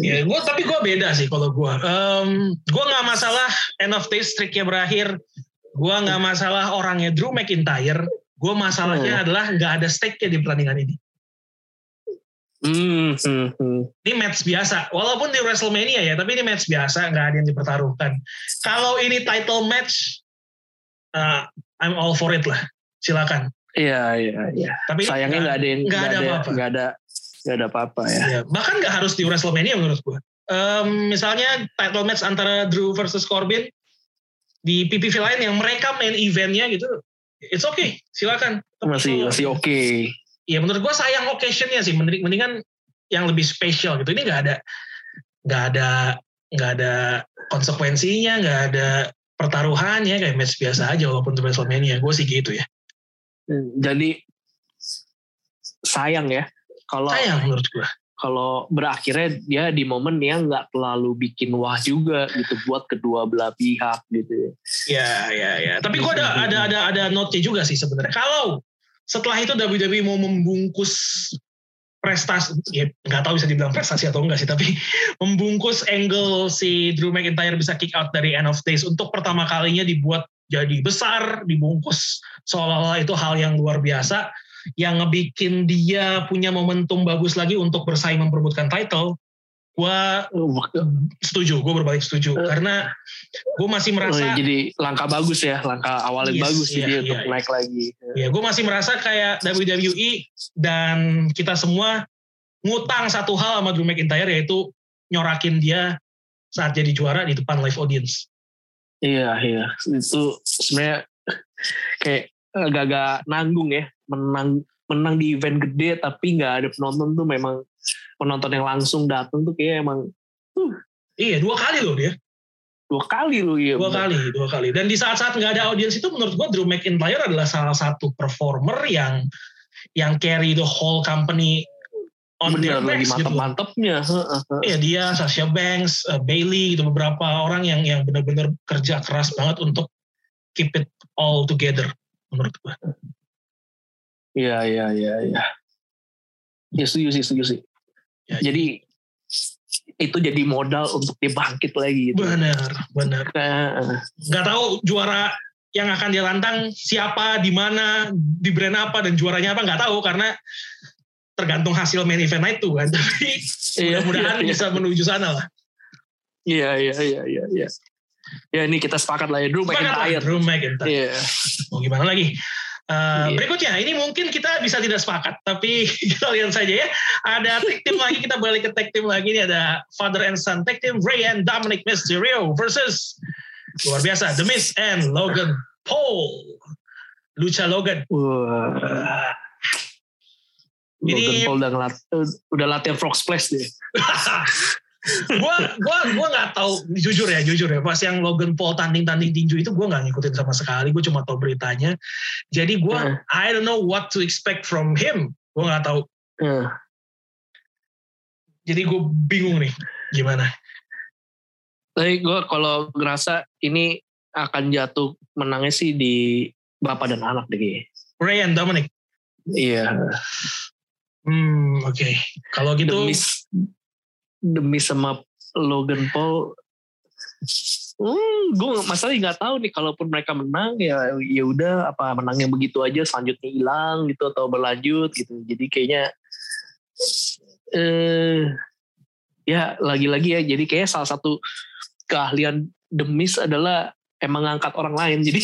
Ya, gua tapi gue beda sih kalau gue. Um, gue nggak masalah end of days streaknya berakhir. Gue nggak masalah orangnya Drew McIntyre. Gue masalahnya Hmm. adalah nggak ada stake-nya di pertandingan ini. Hmm, hmm, hmm. Ini match biasa. Walaupun di WrestleMania ya, tapi ini match biasa. Nggak ada yang dipertaruhkan. Kalau ini title match, uh, I'm all for it lah. Silakan. Iya iya iya. Tapi Sayangnya nggak ada nggak ada nggak ada nggak ada apa-apa ya. Ya, bahkan nggak harus di WrestleMania menurut gue. Em, misalnya title match antara Drew versus Corbin di PPV lain yang mereka main eventnya gitu, it's okay, silakan. Masih masih oke. Ya menurut gue sayang occasionnya sih, mending, mendingan yang lebih spesial gitu. Ini nggak ada, nggak ada, nggak ada konsekuensinya, nggak ada pertaruhannya kayak match biasa aja walaupun di WrestleMania. Gue sih gitu ya. Jadi sayang ya kalau Sayang menurut gue. kalau berakhirnya dia di momen yang nggak terlalu bikin wah juga gitu buat kedua belah pihak gitu ya. Ya, ya, ya. Tapi gue ada ada ada ada note juga sih sebenarnya. Kalau setelah itu WWE mau membungkus prestasi, ya nggak tahu bisa dibilang prestasi atau enggak sih, tapi [LAUGHS] membungkus angle si Drew McIntyre bisa kick out dari End of Days untuk pertama kalinya dibuat jadi besar, dibungkus seolah-olah itu hal yang luar biasa yang ngebikin dia punya momentum bagus lagi untuk bersaing memperebutkan title. Gua setuju, gue berbalik setuju Eh. karena gue masih Oh, merasa jadi langkah bagus ya, langkah awal yang Yes, bagus sih iya, dia iya, untuk iya. naik lagi. Ya, gue masih merasa kayak WWE dan kita semua ngutang satu hal sama Drew McIntyre yaitu nyorakin dia saat jadi juara di depan live audience. Iya iya itu sebenarnya kayak agak-agak nanggung ya menang menang di event gede tapi nggak ada penonton tuh memang penonton yang langsung datang tuh kayak emang Iya, dua kali loh dia. dua kali loh ya Dua kali, dua kali. Dan di saat-saat nggak ada audiens itu menurut gue Drew McIntyre adalah salah satu performer yang yang carry the whole company on their bener backs gitu. mantep-mantepnya. Iya dia, Sasha Banks, uh, Bailey gitu beberapa orang yang yang benar-benar kerja keras banget untuk keep it all together menurut gue. iya iya iya iya ya setuju sih setuju sih Ya, jadi itu jadi modal untuk dia bangkit lagi gitu. Benar, benar. Nah, Nggak tahu juara yang akan dia lantang siapa, di mana, di brand apa, dan juaranya apa nggak tahu karena tergantung hasil main event night itu kan. [LAUGHS] Tapi iya, mudah-mudahan iya, bisa menuju sana lah. Iya, iya, iya, iya, iya. Ya ini kita sepakat lah ya, Drew Sepakat McIntyre. Drew McIntyre. Iya. Mau gimana lagi? Uh, Iya. Berikutnya, ini mungkin kita bisa tidak sepakat, tapi [LAUGHS] kita lihat saja ya. Ada tag team lagi, kita balik ke tag team lagi. Ini ada Father and Son tag team, Ray and Dominic Mysterio versus luar biasa, The Miz and Logan Paul. Lucha Logan. Wah. Logan Ini- Paul udah, ngelat, udah latihan frog splash deh. [LAUGHS] gua gua gua nggak tahu. Jujur ya jujur ya. Pas yang Logan Paul tanding tanding tinju itu gua nggak ngikutin sama sekali. Gue cuma tahu beritanya. Jadi gua I don't know what to expect from him. Gua nggak tahu. Eh, jadi gue bingung nih gimana? Tapi gue kalau ngerasa ini akan jatuh menangnya sih di bapak dan anak deh. Ray and Dominic? Iya. hmm oke. Kalau gitu Demi demi sama Logan Paul. Hmm, gue masalahnya nggak tahu nih kalaupun mereka menang ya ya udah apa menangnya begitu aja selanjutnya hilang gitu atau berlanjut gitu. Jadi kayaknya eh ya lagi-lagi ya jadi kayak salah satu keahlian demis adalah emang ngangkat orang lain jadi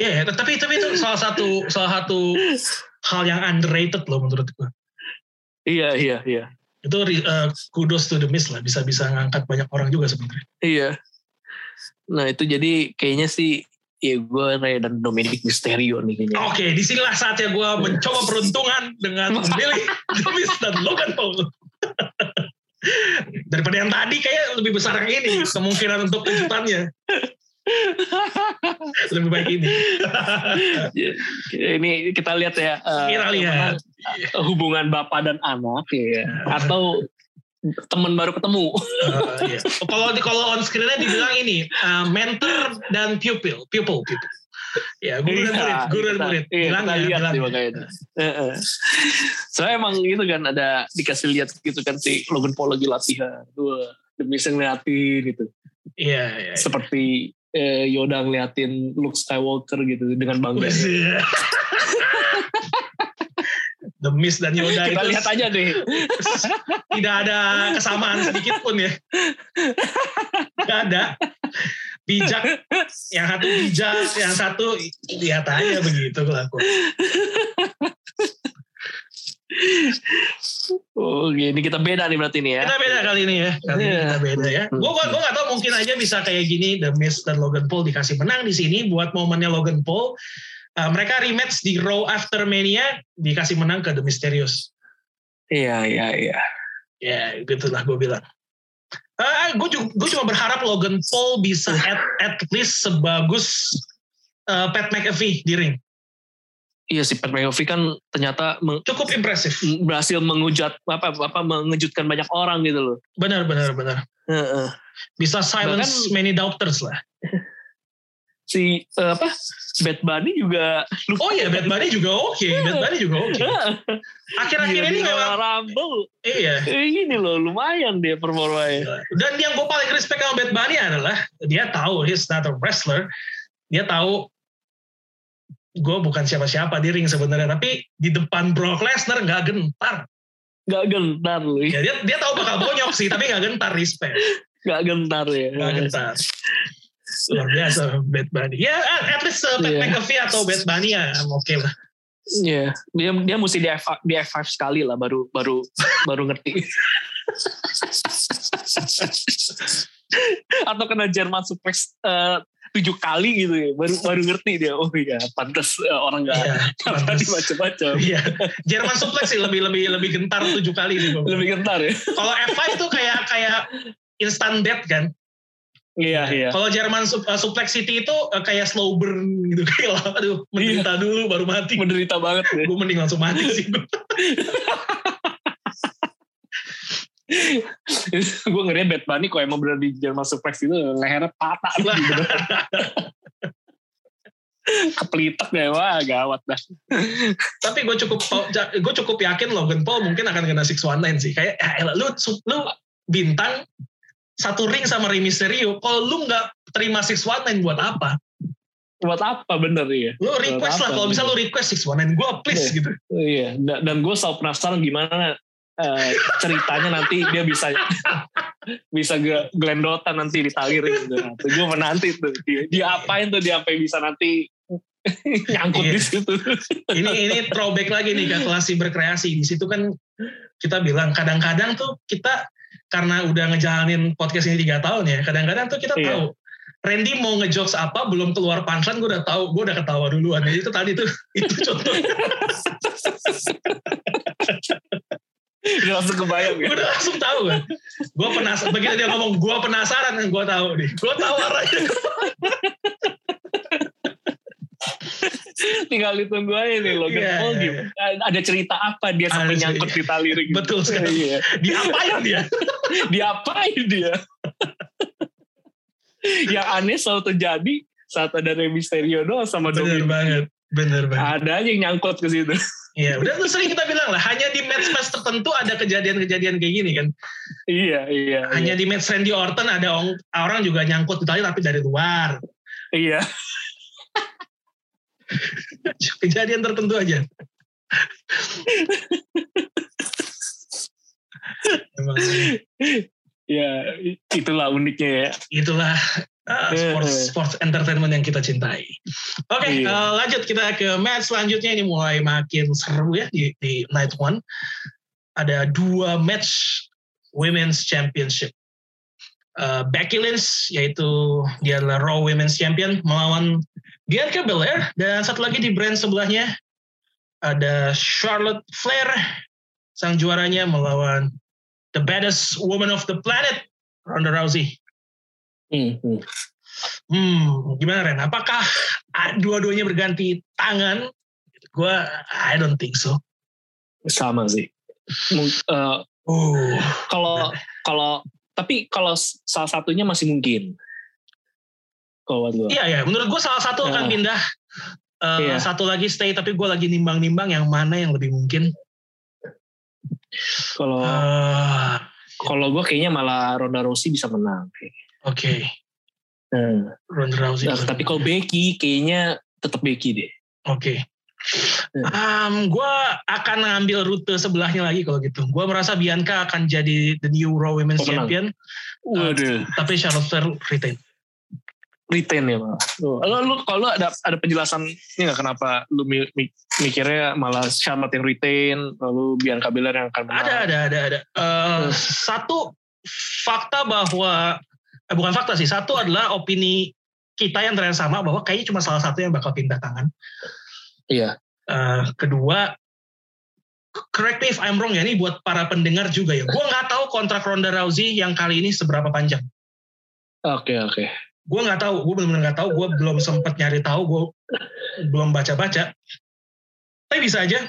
ya yeah, tapi tapi itu salah satu salah satu hal yang underrated loh menurut gue iya iya iya itu uh, kudos to the Miz lah bisa bisa ngangkat banyak orang juga sebenarnya Iya. Nah itu jadi kayaknya sih ya gue Ray dan Dominic Mysterio nih kayaknya. Oke, di sinilah saatnya gue mencoba peruntungan dengan memilih The Miz dan Logan Paul. [LAUGHS] Daripada yang tadi kayak lebih besar yang ini kemungkinan untuk kejutannya. [LAUGHS] lebih baik ini. ini kita lihat ya. eh, Kita lihat. hubungan bapak dan anak ya atau teman baru ketemu. Uh, [LAUGHS] iya. Kalau di kalau on screen-nya dibilang ini uh, mentor dan pupil, pupil, pupil. Ya, guru dan murid, guru dan murid. Iya, Bilang kita ya, lihat bilang. makanya. Heeh. Soalnya emang gitu kan ada dikasih lihat gitu kan si Logan Paul lagi latihan. Wah, demi ngeliatin gitu. Iya, iya. Seperti eh, Yoda ngeliatin Luke Skywalker gitu dengan bangga. Iya. The Miz dan Yoda Kita itu lihat aja deh. tidak ada kesamaan sedikit pun ya. Tidak ada. Bijak, yang satu bijak, yang satu lihat aja begitu kelakuan. Oh, ini kita beda nih berarti nih ya. Kita beda kali ini ya, kali ini Iya. kita beda ya. Gue gua, gua gak tahu mungkin aja bisa kayak gini, The Miz dan Logan Paul dikasih menang di sini buat momennya Logan Paul. Uh, mereka rematch di Raw After Mania dikasih menang ke The Mysterios. Iya, iya, iya. Ya, gitulah gue bilang. Uh, gue juga gue cuma berharap Logan Paul bisa at, at least sebagus uh, Pat McAfee di ring. Iya si Pat McAfee kan ternyata meng- Cukup impresif. berhasil mengujat apa apa mengejutkan banyak orang gitu loh. Benar, benar, benar. Bisa silence Bahkan- many doubters lah. [LAUGHS] Si eh, apa Bad Bunny juga Oh iya, Bad Bunny juga oke. Bad Bunny juga oke. Akhir-akhir Iya, ini memang Rumble. iya. Ini loh lumayan dia performanya. Dan yang gue paling respect sama Bad Bunny adalah dia tahu he's not a wrestler. Dia tahu gue bukan siapa-siapa di ring sebenarnya, tapi di depan Brock Lesnar nggak gentar. Gak gentar loh. Ya, dia dia tahu bakal bonyok sih, tapi nggak gentar respect. Gak gentar ya. Nggak gentar. Luar biasa Bad Bunny. Ya at least uh, Pat Iya. McAfee atau Bad Bunny ya oke lah. Iya, dia dia mesti di F di F5 sekali lah baru baru baru ngerti. [LAUGHS] Atau kena Jerman suplex eh, tujuh kali gitu ya, baru baru ngerti dia. Oh iya, pantas eh, orang nggak Iya, [LAUGHS] nggak berani pantas. macam-macam. Iya, Jerman suplex sih lebih lebih lebih gentar tujuh kali nih. Lebih gentar ya. [LAUGHS] Kalau F5 tuh kayak kayak instant death kan. Iya iya. Kalau Jerman uh, suplex city itu uh, kayak slow burn gitu [LAUGHS] kayak aduh menderita dulu baru mati. Menderita banget ya. Gue mending langsung mati sih. gua. Gue ngeriat Bad Bunny kok emang bener di Jerman suplex itu lehernya patah gitu. Kepelitak deh, wah gawat dah. Tapi gue cukup gue cukup yakin Logan Paul mungkin akan kena 619 sih. Kayak ya elah, lu lu bintang satu ring sama Rey Mysterio. Kalau lu nggak terima six one nine buat apa? Buat apa bener ya? Lu request lah. Kalau bisa lu request six one nine, gue please Iya. gitu. Iya, dan, dan gue selalu penasaran gimana eh, ceritanya nanti dia bisa [LAUGHS] bisa gelendotan nanti di tali ring gitu. Nah, gue menanti tuh dia, dia apain tuh dia sampai bisa nanti [LAUGHS] nyangkut Iya. di situ. ini ini throwback lagi nih ke kelas berkreasi di situ kan kita bilang kadang-kadang tuh kita karena udah ngejalanin podcast ini tiga tahun ya kadang-kadang tuh kita Iya. tahu Randy mau ngejokes apa belum keluar punchline gue udah tahu gue udah ketawa duluan jadi itu tadi tuh [LAUGHS] itu contoh [LAUGHS] Udah langsung kebayang ya. gue udah langsung tahu kan gue penasaran begitu dia ngomong gue penasaran kan gue tahu nih gue tahu arahnya [LAUGHS] Tinggal ditunggu aja nih Logan Iya, Paul iya, gimana. Ada cerita apa dia sampai nyangkut di tali ring. Betul sekali. Iya. diapain dia [LAUGHS] Diapain dia? Yang aneh selalu terjadi saat ada Rey Mysterio doang sama bener Dominic. banget bener banget Ada aja yang nyangkut ke situ. Iya, udah tuh sering kita bilang lah, hanya di match-match tertentu ada kejadian-kejadian kayak gini kan. iya, iya. Hanya di match Randy Orton ada orang juga nyangkut di tali tapi dari luar. Iya. [LAUGHS] Kejadian tertentu aja. Emang [LAUGHS] Ya, itulah uniknya ya. itulah uh, sports, Eh. sports entertainment yang kita cintai. Oke, Iya. uh, lanjut kita ke match selanjutnya ini mulai makin seru ya di, di night one. Ada dua match women's championship. Uh, Becky Lynch yaitu dia adalah Raw Women's Champion melawan Bianca Belair dan satu lagi di brand sebelahnya ada Charlotte Flair sang juaranya melawan the baddest woman of the planet Ronda Rousey. Hmm, hmm. Hmm, gimana Ren? Apakah ah, dua-duanya berganti tangan? Gua I don't think so. Sama sih. Eh, Oh, kalau kalau tapi kalau salah satunya masih mungkin. Kalau gue. iya ya. Menurut gua salah satu akan Nah. pindah. Eh, Iya. Satu lagi stay, tapi gua lagi nimbang-nimbang yang mana yang lebih mungkin. Kalau Eh, kalau gue kayaknya malah Ronda Rousey bisa menang. Oke, Hmm. Ronda Rousey. Nah, tapi kalau Becky kayaknya tetap Becky deh. Oke. Iya. Um, gue akan ngambil rute sebelahnya lagi kalau gitu. Gue merasa Bianca akan jadi the new Raw Women's Pemenang. Champion, Waduh. tapi Charlotte Flair retain. Retain ya malah. Lu, lu kalau lu ada ada penjelasan ini nggak kenapa lu mi- mi- mikirnya malah Charlotte yang retain, lalu Bianca Belair yang akan menang? Ada, ada, ada, ada. Eh, Hmm. Satu fakta bahwa eh, bukan fakta sih. Satu adalah opini kita yang ternyata sama bahwa kayaknya cuma salah satu yang bakal pindah tangan. Iya. Eh, kedua, correct me if I'm wrong ya, ini buat para pendengar juga ya. Gue nggak tahu kontrak Ronda Rousey yang kali ini seberapa panjang. Oke oke. Gue nggak tahu, gue benar-benar nggak tahu. Gue belum sempat nyari tahu, gue belum baca-baca. Tapi bisa aja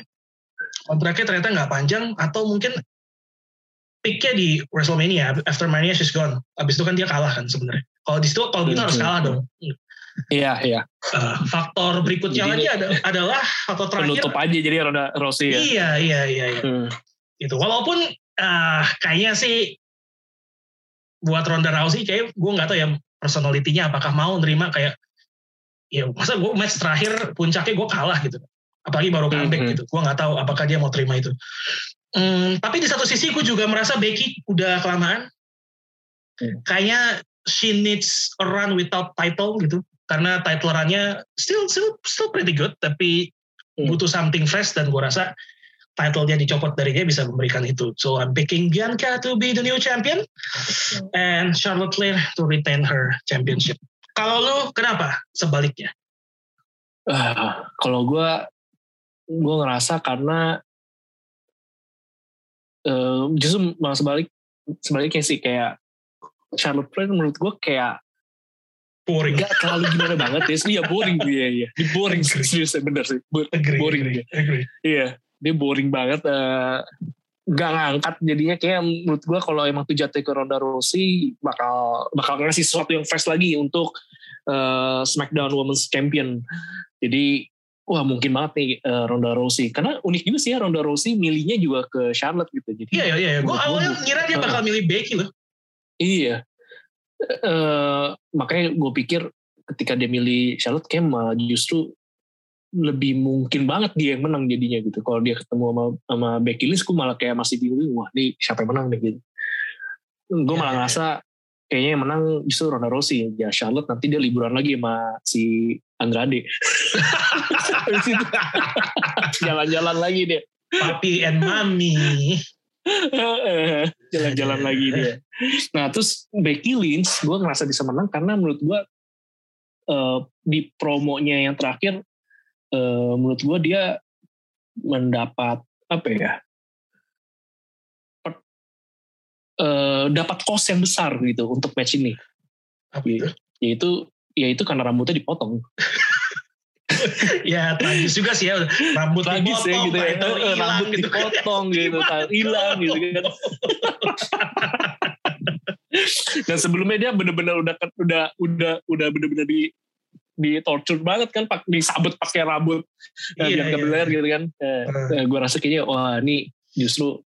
kontraknya ternyata nggak panjang atau mungkin picknya di WrestleMania after Mania she's gone. Abis itu kan dia kalah kan sebenarnya. Kalau di situ kalau gitu harus Hmm. kalah dong. Iya iya. Eh, faktor berikutnya Jadi lagi ada, adalah faktor terakhir. Penutup aja jadi Ronda Rousey ya. Iya iya iya. iya. Hmm. Itu walaupun ah kayaknya sih buat Ronda Rousey kayak gue nggak tahu ya personalitinya apakah mau nerima kayak ya masa gue match terakhir puncaknya gue kalah gitu apalagi baru comeback Mhm. gitu gue nggak tahu apakah dia mau terima itu Hmm, tapi di satu sisi gue juga merasa Becky udah kelamaan Hmm. kayaknya she needs a run without title gitu karena title runnya still still still pretty good tapi Hmm. butuh something fresh dan gue rasa title dia dicopot dari dia bisa memberikan itu. So I'm picking Bianca to be the new champion and Charlotte Flair to retain her championship. Kalau lu kenapa sebaliknya? Ah, kalau gue gue ngerasa karena eh, justru malah sebalik sebaliknya sih kayak Charlotte Flair menurut gue kayak Boring. nggak terlalu gimana [LAUGHS] banget ya. Iya boring dia iya Dia boring serius bener sih. Bo- Agree, boring agree, dia. agree. iya dia boring banget. Eh, nggak ngangkat jadinya. Kayak menurut gue kalau emang tuh jatuh ke Ronda Rousey bakal bakal ngasih sesuatu yang fresh lagi untuk eh, SmackDown Women's Champion. Jadi wah mungkin banget nih uh, Ronda Rousey. Karena unik juga sih ya Ronda Rousey milihnya juga ke Charlotte gitu. Jadi Iya, iya, iya. Gue awalnya ngira dia bakal milih Becky loh. iya. Eh, makanya gue pikir ketika dia milih Charlotte kayak malah justru lebih mungkin banget dia yang menang jadinya gitu. Kalau dia ketemu sama sama Becky Lynch gue malah kayak masih bingung wah ini siapa yang menang nih? Gitu. Gue Iya, malah iya. ngerasa kayaknya yang menang justru Ronda Rousey. Ya Charlotte nanti dia liburan lagi sama si Andrade jalan-jalan lagi dia Papi and Mami. jalan-jalan lagi dia. Nah terus Becky Lynch gue ngerasa bisa menang karena menurut gue eh, di promonya yang terakhir eh, menurut gue dia mendapat apa ya per- eh, dapat cost yang besar gitu untuk match ini Apa itu? yaitu yaitu karena rambutnya dipotong. Ya tragis juga sih ya. Rambut tragis ya dipotong, gitu ya. Title Eh, hilang rambut gitu. dipotong gitu kan hilang gitu kan. Dan sebelumnya dia bener-bener udah udah udah udah bener-bener di di torture banget kan pak. Disabet pakai rambut. Iya, eh, biar iya, iya. gitu kan. Eh, Hmm. eh, gue rasa kayaknya wah ini justru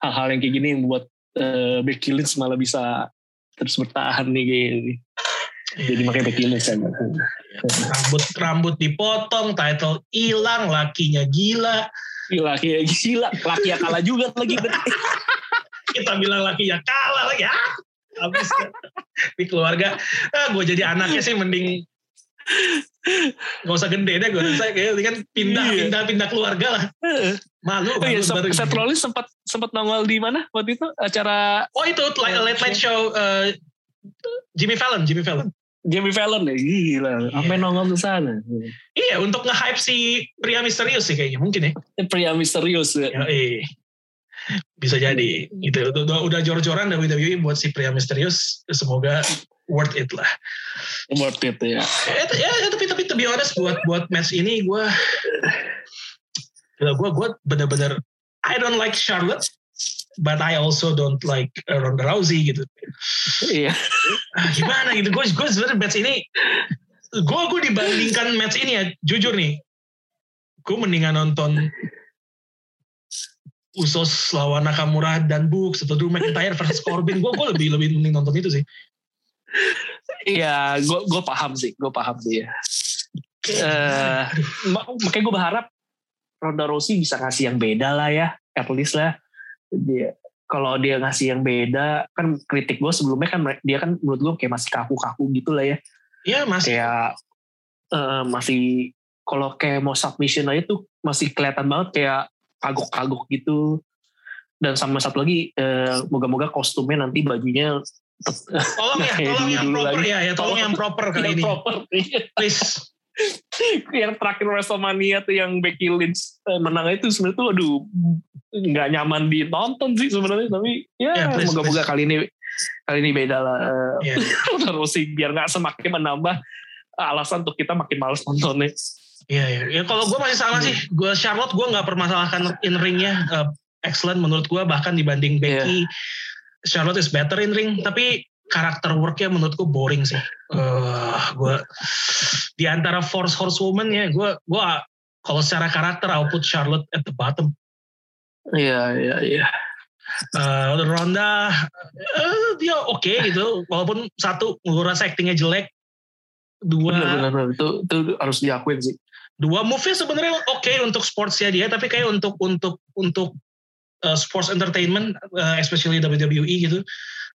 hal-hal yang kayak gini yang membuat eh, Becky Lynch malah bisa terus bertahan nih kayak gini. Jadi makanya Lynch kan rambut rambut dipotong, title hilang, lakinya gila. gila kayak gila laki ya kalah juga lagi Kita bilang lakinya kalah lagi. Ah, habis di keluarga. Ah, gue jadi anaknya sih mending Gak usah gede deh gue rasa kayak kan pindah Iya. pindah pindah keluarga lah malu Oh iya, baru Seth. Rollins sempat sempat nongol di mana waktu itu acara oh itu late, late night show uh, Jimmy Fallon Jimmy Fallon Jimmy Fallon ya gila, Iya. sampai nongol ke sana. iya untuk nge-hype si pria misterius sih kayaknya mungkin ya Pria misterius ya. Ya, eh. Bisa jadi. Gitu. Udah, udah, jor-joran WWE buat si pria misterius. Semoga worth it lah. Worth it ya. Eh, ya, ya, tapi tapi to be honest buat buat match ini gue gue gue bener-bener I don't like Charlotte but I also don't like uh, Ronda Rousey gitu. Iya. Ah, gimana gitu gue gue sebenarnya match ini gue gue dibandingkan match ini ya jujur nih gue mendingan nonton Usos lawan Nakamura dan Books atau Drew McIntyre versus Corbin gue gue lebih lebih mending nonton itu sih Iya, gue gue paham sih, gue paham sih ya. Eh, ma- makanya gue berharap Ronda Rousey bisa ngasih yang beda lah ya, at least lah. Dia kalau dia ngasih yang beda, kan kritik gue sebelumnya kan dia kan menurut gue kayak masih kaku-kaku gitu lah ya. ya masih. Kayak eh, masih kalau kayak mau submission aja tuh masih kelihatan banget kayak kagok-kagok gitu. Dan sama satu lagi eh, moga-moga kostumnya nanti bajunya tolong ya [LAUGHS] tolong yang proper lagi. ya ya tolong yang proper kali yang ini. proper please [LAUGHS] yang terakhir WrestleMania tuh yang Becky Lynch eh, menang itu sebenarnya tuh aduh nggak nyaman ditonton sih sebenarnya tapi ya Ya, please, moga-moga kali ini kali ini beda lah ya. [LAUGHS] terus sih biar nggak semakin menambah alasan untuk kita makin males nontonnya Iya, iya. Ya, kalau gue masih sama sih. Gue Charlotte gue nggak permasalahkan in ringnya. Uh, excellent menurut gue bahkan dibanding Becky. Charlotte is better in ring. Tapi karakter worknya menurut gue boring sih. Uh, gue di antara Force Horsewoman ya, gue gue kalau secara karakter I'll put Charlotte at the bottom. iya iya iya Uh, Ronda uh, dia oke gitu. Walaupun satu gue rasa actingnya jelek. Dua benar-benar itu itu harus diakuin sih dua move-nya sebenarnya oke untuk sportsnya dia tapi kayak untuk untuk untuk uh, sports entertainment uh, especially WWE gitu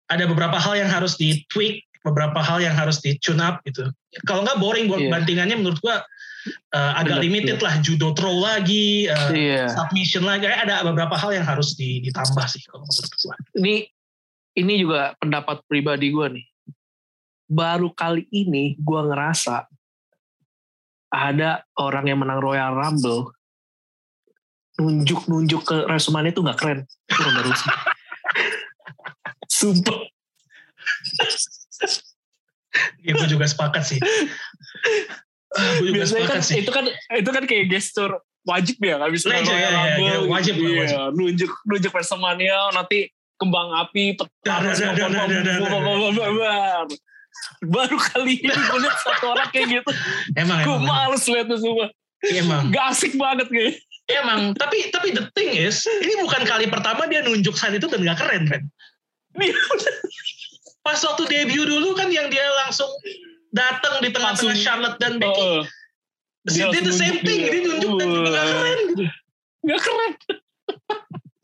ada beberapa hal yang harus di tweak beberapa hal yang harus di tune up gitu. Kalau nggak boring buat Iya. bantingannya menurut gua uh, agak Benar, limited lah judo throw lagi uh, iya. submission lagi. Ada beberapa hal yang harus di- ditambah sih kalau menurut gua. Ini ini juga pendapat pribadi gue nih. Baru kali ini gue ngerasa ada orang yang menang Royal Rumble nunjuk-nunjuk ke WrestleMania itu nggak keren. Itu Rousey [LAUGHS] sumpah ya, gua juga sepakat sih gue juga biasanya kan sepakat sih itu kan itu kan kayak gestur wajib ya nggak bisa Wajib, Royal ya, ya, ya, gitu. wajib lah, Iya, nunjuk nunjuk WrestleMania nanti kembang api dar. [LAUGHS] baru kali ini gue lihat satu orang kayak gitu emang gue males liatnya semua Iya, emang. Gak asik banget kayak. Emang, tapi tapi the thing is, ini bukan kali pertama dia nunjuk saat itu dan gak keren kan. [LAUGHS] Pas waktu debut dulu kan yang dia langsung datang di tengah-tengah Charlotte dan Becky. Oh, Dia did the same thing, dia. nunjuk dan juga gak keren. Gak keren.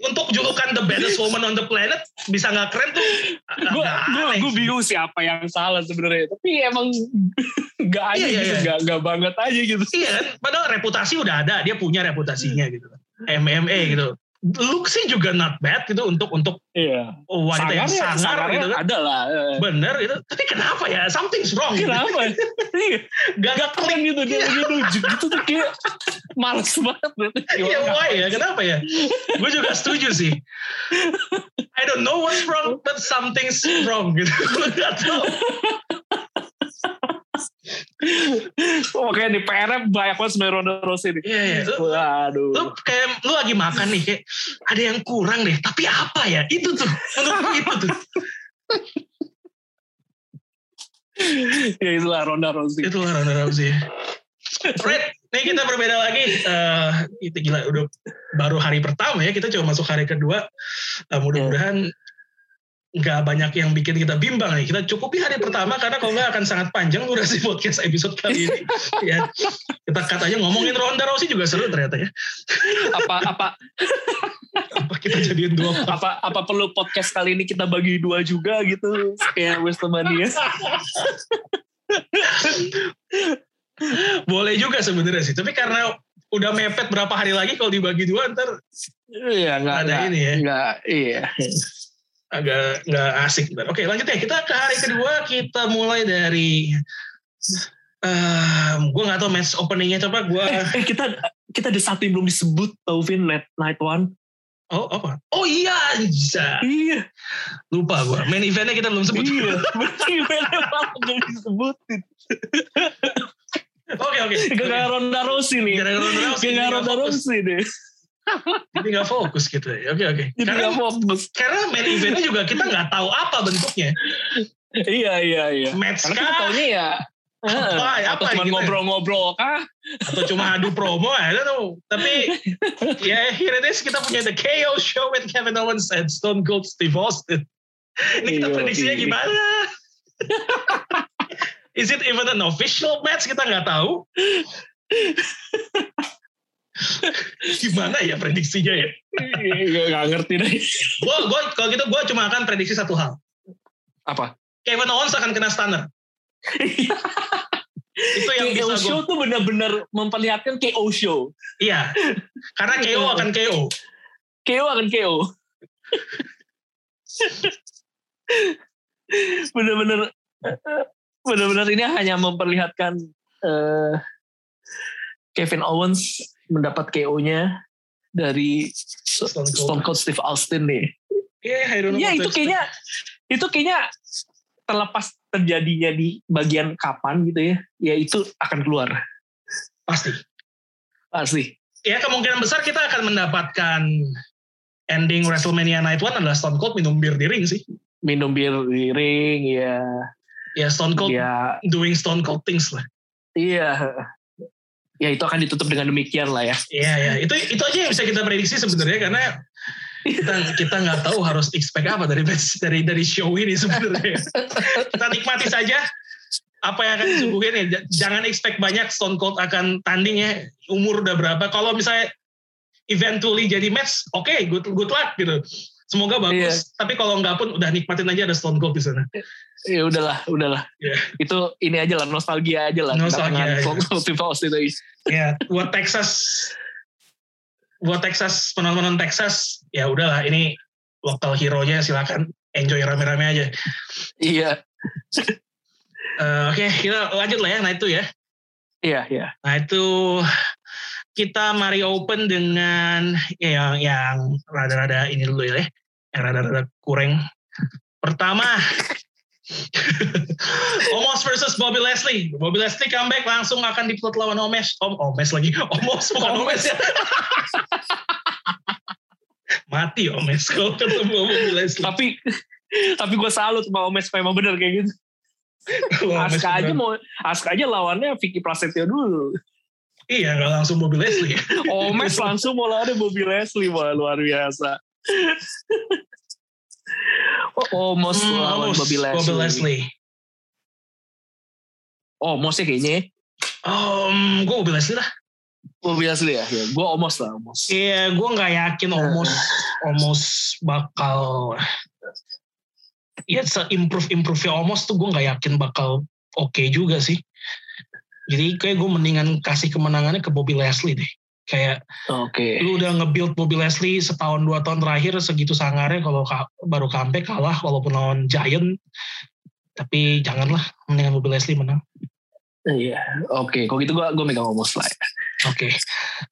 Untuk julukan the baddest woman on the planet, bisa gak keren tuh. Gue gue bingung siapa yang salah sebenarnya. Tapi emang [LAUGHS] gak aja Iya, iya, gitu, iya. gak, gak banget aja gitu. Iya kan, padahal reputasi udah ada, dia punya reputasinya gitu. MMA gitu. Look sih juga not bad gitu untuk untuk Iya. wanita yang Sangarnya- sangar gitu kan. Ada lah. eh. Bener gitu. Tapi kenapa ya? Something's wrong. gitu. Kenapa? [LAUGHS] Iya. Gak, Gak keren gitu dia lagi nunjuk gitu tuh kayak males banget. [LAUGHS] Iya why ya? Kenapa ya? Gue juga setuju sih. I don't know what's wrong, but something's wrong gitu. Gue [LAUGHS] gak tahu. Oke nih PR banyak banget sebenarnya Ronda Rousey nih. Iya, iya. Lu, Waduh. lu kayak lu lagi makan nih kayak ada yang kurang deh. Tapi apa ya? Itu tuh. Menurut itu tuh. ya itulah Ronda Rousey. Itu lah Ronda Rousey. Right, nih kita berbeda lagi. Eh itu gila udah baru hari pertama ya. Kita coba masuk hari kedua. Eh, mudah-mudahan nggak banyak yang bikin kita bimbang nih. Kita cukupi hari pertama karena kalau nggak akan sangat panjang durasi [LAUGHS] podcast episode kali ini. [LAUGHS] ya, kita katanya ngomongin Ronda Rousey juga seru ternyata ya. Apa apa Apa kita jadiin dua [LAUGHS] part? apa apa perlu podcast kali ini kita bagi dua juga gitu kayak Westmania. Boleh juga sebenarnya sih. Tapi karena udah mepet berapa hari lagi kalau dibagi dua ntar Iya nggak Ada ini ya. nggak iya. Agak nggak asik. Oke lanjut ya kita ke hari kedua kita mulai dari um, gue nggak tahu match openingnya coba gue Eh kita kita ada satu yang belum disebut tau Vin Night Night One. oh apa oh iya. Iya. lupa gue main eventnya kita belum sebut Iya. Gimana malah belum disebutin. oke oke Gara-gara Ronda Rousey nih. Gara-gara Ronda Rousey, Gara-gara Ronda. Rousey deh. Jadi nggak fokus gitu. Ya oke oke. Jadi karena fokus. karena main eventnya juga kita nggak tahu apa bentuknya. Iya iya iya. match Karena kita kah? taunya ya Apa, apa atau cuma gitu ya? ngobrol-ngobrol kah? atau cuma adu promo I don't know tapi ya here it is kita punya the KO show with Kevin Owens and Stone Cold Steve Austin. Ini kita Iya, prediksinya gimana? Is it even an official match? Kita nggak tahu [LAUGHS] gimana ya prediksinya ya Iya, Gak ngerti deh. gua gua kalau gitu gua cuma akan prediksi satu hal Apa? Kevin Owens akan kena stunner [LAUGHS] itu yang KO bisa show gua tuh benar-benar memperlihatkan KO show. iya karena KO akan KO KO akan KO. benar-benar benar-benar ini hanya memperlihatkan eh, Kevin Owens mendapat KO-nya dari Stone Cold. Stone Cold Steve Austin nih. yeah, I don't know Ya what to itu kayaknya itu kayaknya terlepas terjadinya di bagian kapan gitu ya, ya itu akan keluar pasti pasti. ya kemungkinan besar kita akan mendapatkan ending WrestleMania Night One adalah Stone Cold minum bir di ring sih. Minum bir di ring ya, Ya Stone Cold ya doing Stone Cold things lah. iya. Ya itu akan ditutup dengan demikian lah ya. Iya ya, itu itu aja yang bisa kita prediksi sebenarnya karena kita kita nggak tahu harus expect apa dari dari dari show ini sebenarnya. kita nikmati saja apa yang akan disuguhin ya. Jangan expect banyak Stone Cold akan tanding ya. Umur udah berapa? Kalau misalnya eventually jadi match, oke, good good luck gitu. Semoga bagus. Tapi kalau nggak pun udah nikmatin aja ada Stone Cold di sana. Ya udahlah, udahlah. Iya. Itu ini aja lah nostalgia aja lah. Nostalgia. Stone Steve Austin itu. ya buat Texas buat Texas penonton Texas ya udahlah ini lokal hero-nya silakan enjoy rame-rame aja. Iya, Eh, Oke kita lanjut lah ya. Nah itu ya. iya, iya. Nah itu kita mari open dengan ya, yang yang rada-rada ini dulu ya. Yang rada-rada kurang. Pertama [LAUGHS] Omos versus Bobby Leslie. Bobby Leslie comeback langsung akan diplot lawan Omes. Om Omes lagi. Omos bukan Omes ya. [LAUGHS] Mati Omes kalau ketemu Bobby Leslie. Tapi tapi gue salut sama Omes memang bener kayak gitu. Omes Aska aja mau Aska aja lawannya Vicky Prasetyo dulu. Iya, nggak langsung Bobby Leslie. [LAUGHS] Omes langsung mau lawan Bobby Leslie, wah luar biasa. Oh, Omos Hmm, lawan Omos, Bobby Leslie. Bobby Leslie. Omos ya kayaknya. ya. Um, gue Bobby Leslie lah. Bobby Leslie ya. ya. Gue Omos lah, Omos. Iya, gue nggak yakin Omos Omos bakal ya se-improve improve nya Omos tuh gue nggak yakin bakal oke juga sih. Jadi kayak gue mendingan kasih kemenangannya ke Bobby Leslie deh. Kayak Oke. lu udah nge-build Bobby Leslie setahun dua tahun terakhir segitu sangarnya kalau ka- baru comeback kalah walaupun lawan Giant. Tapi janganlah mendingan Bobby Leslie menang. Iya. Oke, kalau gitu gue gue megang Omos lah. Oke.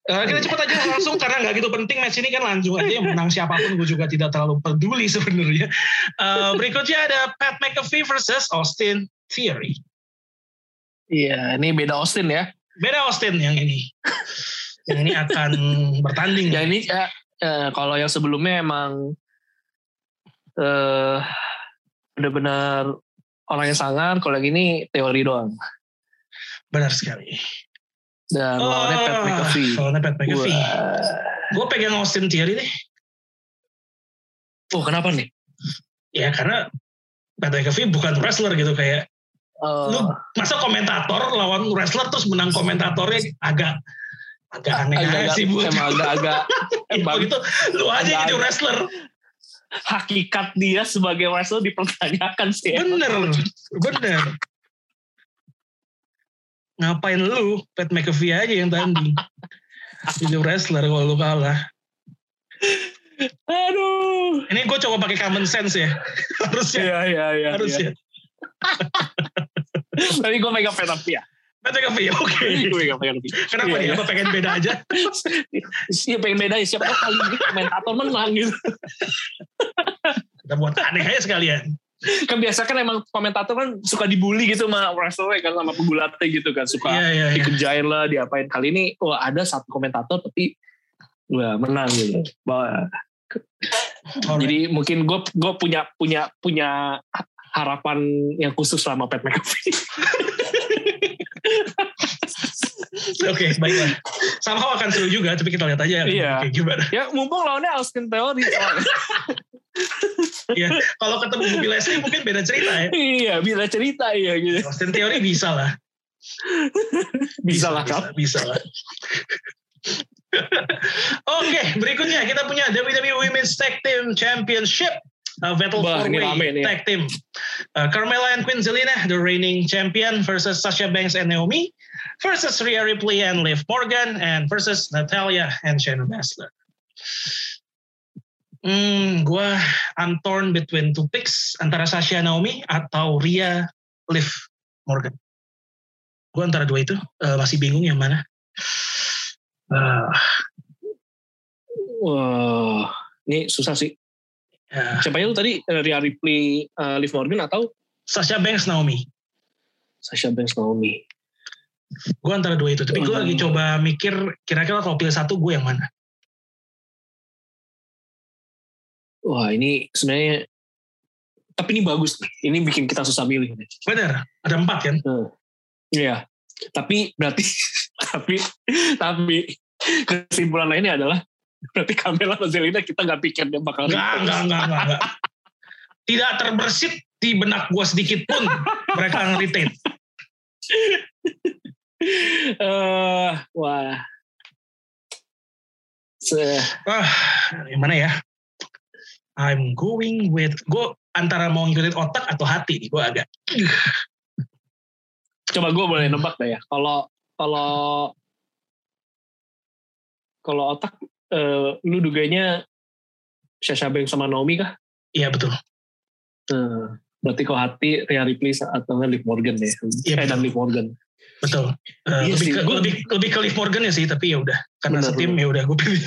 Eh, kita cepat aja langsung karena nggak gitu penting match ini kan langsung aja yang menang siapa pun gue juga tidak terlalu peduli sebenarnya. Eh, berikutnya ada Pat McAfee versus Austin Theory. Iya, ini beda Austin ya. Beda Austin yang ini. yang ini akan bertanding. Ya ini ya, eh, kalau yang sebelumnya emang eh benar-benar orang yang sangar, kalau yang ini teori doang. Benar sekali. Dan lawannya Pat Oh, McAfee. Lawannya Pat McAfee. Gue pegang Austin Theory deh. Oh kenapa nih? Ya karena Pat McAfee bukan wrestler gitu kayak Eh, lu masa komentator lawan wrestler terus menang komentatornya agak agak aneh aja agak-agak- sih buat emang agak-agak Kalau [LAUGHS] emang gitu lu aja agak- jadi wrestler. hakikat dia sebagai wrestler dipertanyakan sih. Bener, bener. Ngapain lu Pat McAfee aja yang tanding. Jadi wrestler kalau lu kalah. Aduh. Ini gue coba pakai common sense ya. [LAUGHS] Harusnya. Iya iya iya. harusnya. [LAUGHS] Tapi gue megang McAfee ya. Pat McAfee, oke. Gue megang Pat McAfee. Kenapa dia? Apa pengen beda aja? [LAUGHS] Iya pengen beda ya. Siapa kali ini komentator menang gitu. Kita buat aneh aja sekalian. Kan biasa kan emang komentator kan suka dibully gitu sama wrestler kan sama pegulatnya gitu kan. Suka Iya, iya, iya. dikejain lah, diapain. Kali ini wah ada satu komentator tapi wah menang gitu. Wah, Alright. Jadi mungkin gue gue punya punya punya harapan yang khusus sama Pat McAfee. [LAUGHS] Oke, baiklah. Somehow akan seru juga, tapi kita lihat aja Iya. kayak gimana. ya mumpung lawannya Austin Theory soalnya. [LAUGHS] Iya, kalau ketemu Bobby Leslie mungkin beda cerita ya. iya bisa cerita ya gitu. Austin Theory bisa lah. Bisa lah bisa, Kap. bisa lah. [LAUGHS] Oke, berikutnya kita punya WWE Women's Tag Team Championship. Uh, Battle Wah, for rame nih. Tag Team. Uh, Carmella and Queen Zelina, the reigning champion versus Sasha Banks and Naomi versus Rhea Ripley and Liv Morgan and versus Natalia and Shayna Baszler. Hmm, gue I'm torn between two picks antara Sasha Naomi atau Rhea Liv Morgan. Gue antara dua itu eh, masih bingung yang mana. Eh, Wah, ini susah sih. Ya, Siapa lu tadi Eh, Rhea Ripley, eh, Liv Morgan atau Sasha Banks Naomi. Sasha Banks Naomi? Gue antara dua itu. Tapi gue Hmm. lagi coba mikir kira-kira kalau pilih satu gue yang mana. Wah ini sebenarnya tapi ini bagus. Ini bikin kita susah milih. Bener, ada empat kan? Iya. Tapi berarti [LAUGHS] tapi tapi kesimpulan lainnya adalah berarti Kamela sama Zelina kita nggak pikir dia bakal enggak, enggak, enggak, enggak. Tidak terbersit di benak gue sedikit pun mereka nge-retain. [LAUGHS] Eh, wah. Se Ah, yang mana ya? I'm going with gue antara mau ngikutin otak atau hati nih gue agak. coba gue boleh nebak deh ya. Kalau kalau kalau otak eh, lu duganya Sasha Banks sama Naomi kah? Iya betul. Eh, berarti kalau hati Rhea Ripley atau Liv Morgan deh. Iya, eh, dan. Liv Morgan. Betul. Eh, Iya lebih, sih. ke, gue lebih lebih ke Liv Morgan ya sih, tapi ya udah karena Benar, setim ya udah gue pilih.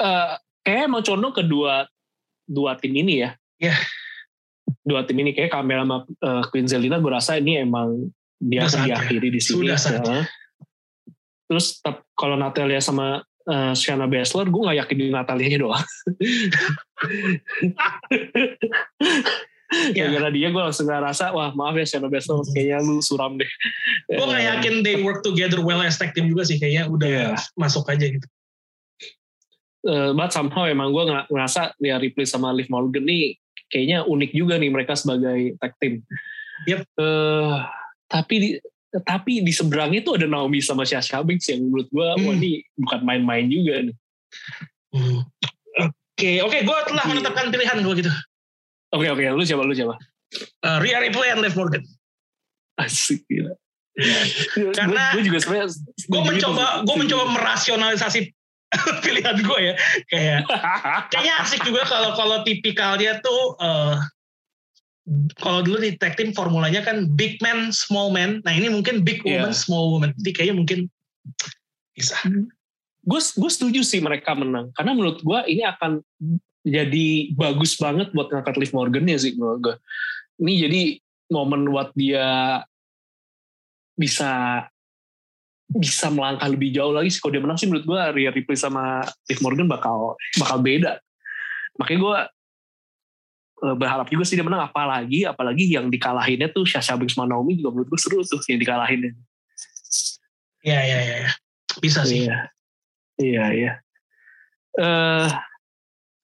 Eh, kayak emang condong ke dua dua tim ini ya. Iya. Dua tim ini kayak Kamela sama eh, Queen Zelina gue rasa ini emang dia akan diakhiri di sini. Sudah saatnya. Ya. Terus kalau Natalia sama eh, Shayna Baszler gue gak yakin di Natalianya doang. [LAUGHS] Ya. Gara-gara dia gue langsung ngerasa, wah maaf ya Shayna Baszler, kayaknya lu suram deh. Gue nggak Eh, yakin they work together well as tag team juga sih. Kayaknya udah Iya. masuk aja gitu. eh, but somehow emang gue ngerasa ya Ripley sama Liv Morgan nih kayaknya unik juga nih mereka sebagai tag team. Yep. Eh, tapi di, tapi di seberangnya tuh ada Naomi sama Sasha Banks yang menurut gue wah Hmm. ini bukan main-main juga nih. Hmm. Oke, oke, gue telah menetapkan pilihan gue gitu. Oke oke, lu siapa lu siapa? Uh, Rhea Ripley and Liv Morgan. Asik gila. [LAUGHS] Karena gue juga sebenarnya Gue mencoba, gue mencoba merasionalisasi [LAUGHS] pilihan gue ya. Kayak [LAUGHS] kayaknya asik juga kalau kalau tipikalnya tuh eh, kalau dulu di tag team formulanya kan big man small man. Nah ini mungkin big Iya. woman small woman. Jadi kayaknya mungkin bisa. Gue gue setuju sih mereka menang. Karena menurut gue ini akan jadi bagus banget buat ngangkat Liv Morgan ya sih menurut gue ini jadi momen buat dia bisa bisa melangkah lebih jauh lagi sih. Kalau dia menang sih menurut gue Rhea Ripley sama Liv Morgan bakal bakal beda. Makanya gue berharap juga sih dia menang apalagi apalagi yang dikalahinnya tuh Sasha Banks sama Naomi juga menurut gue seru tuh yang dikalahinnya ya ya ya, ya. bisa sih Iya, iya, iya. Eh,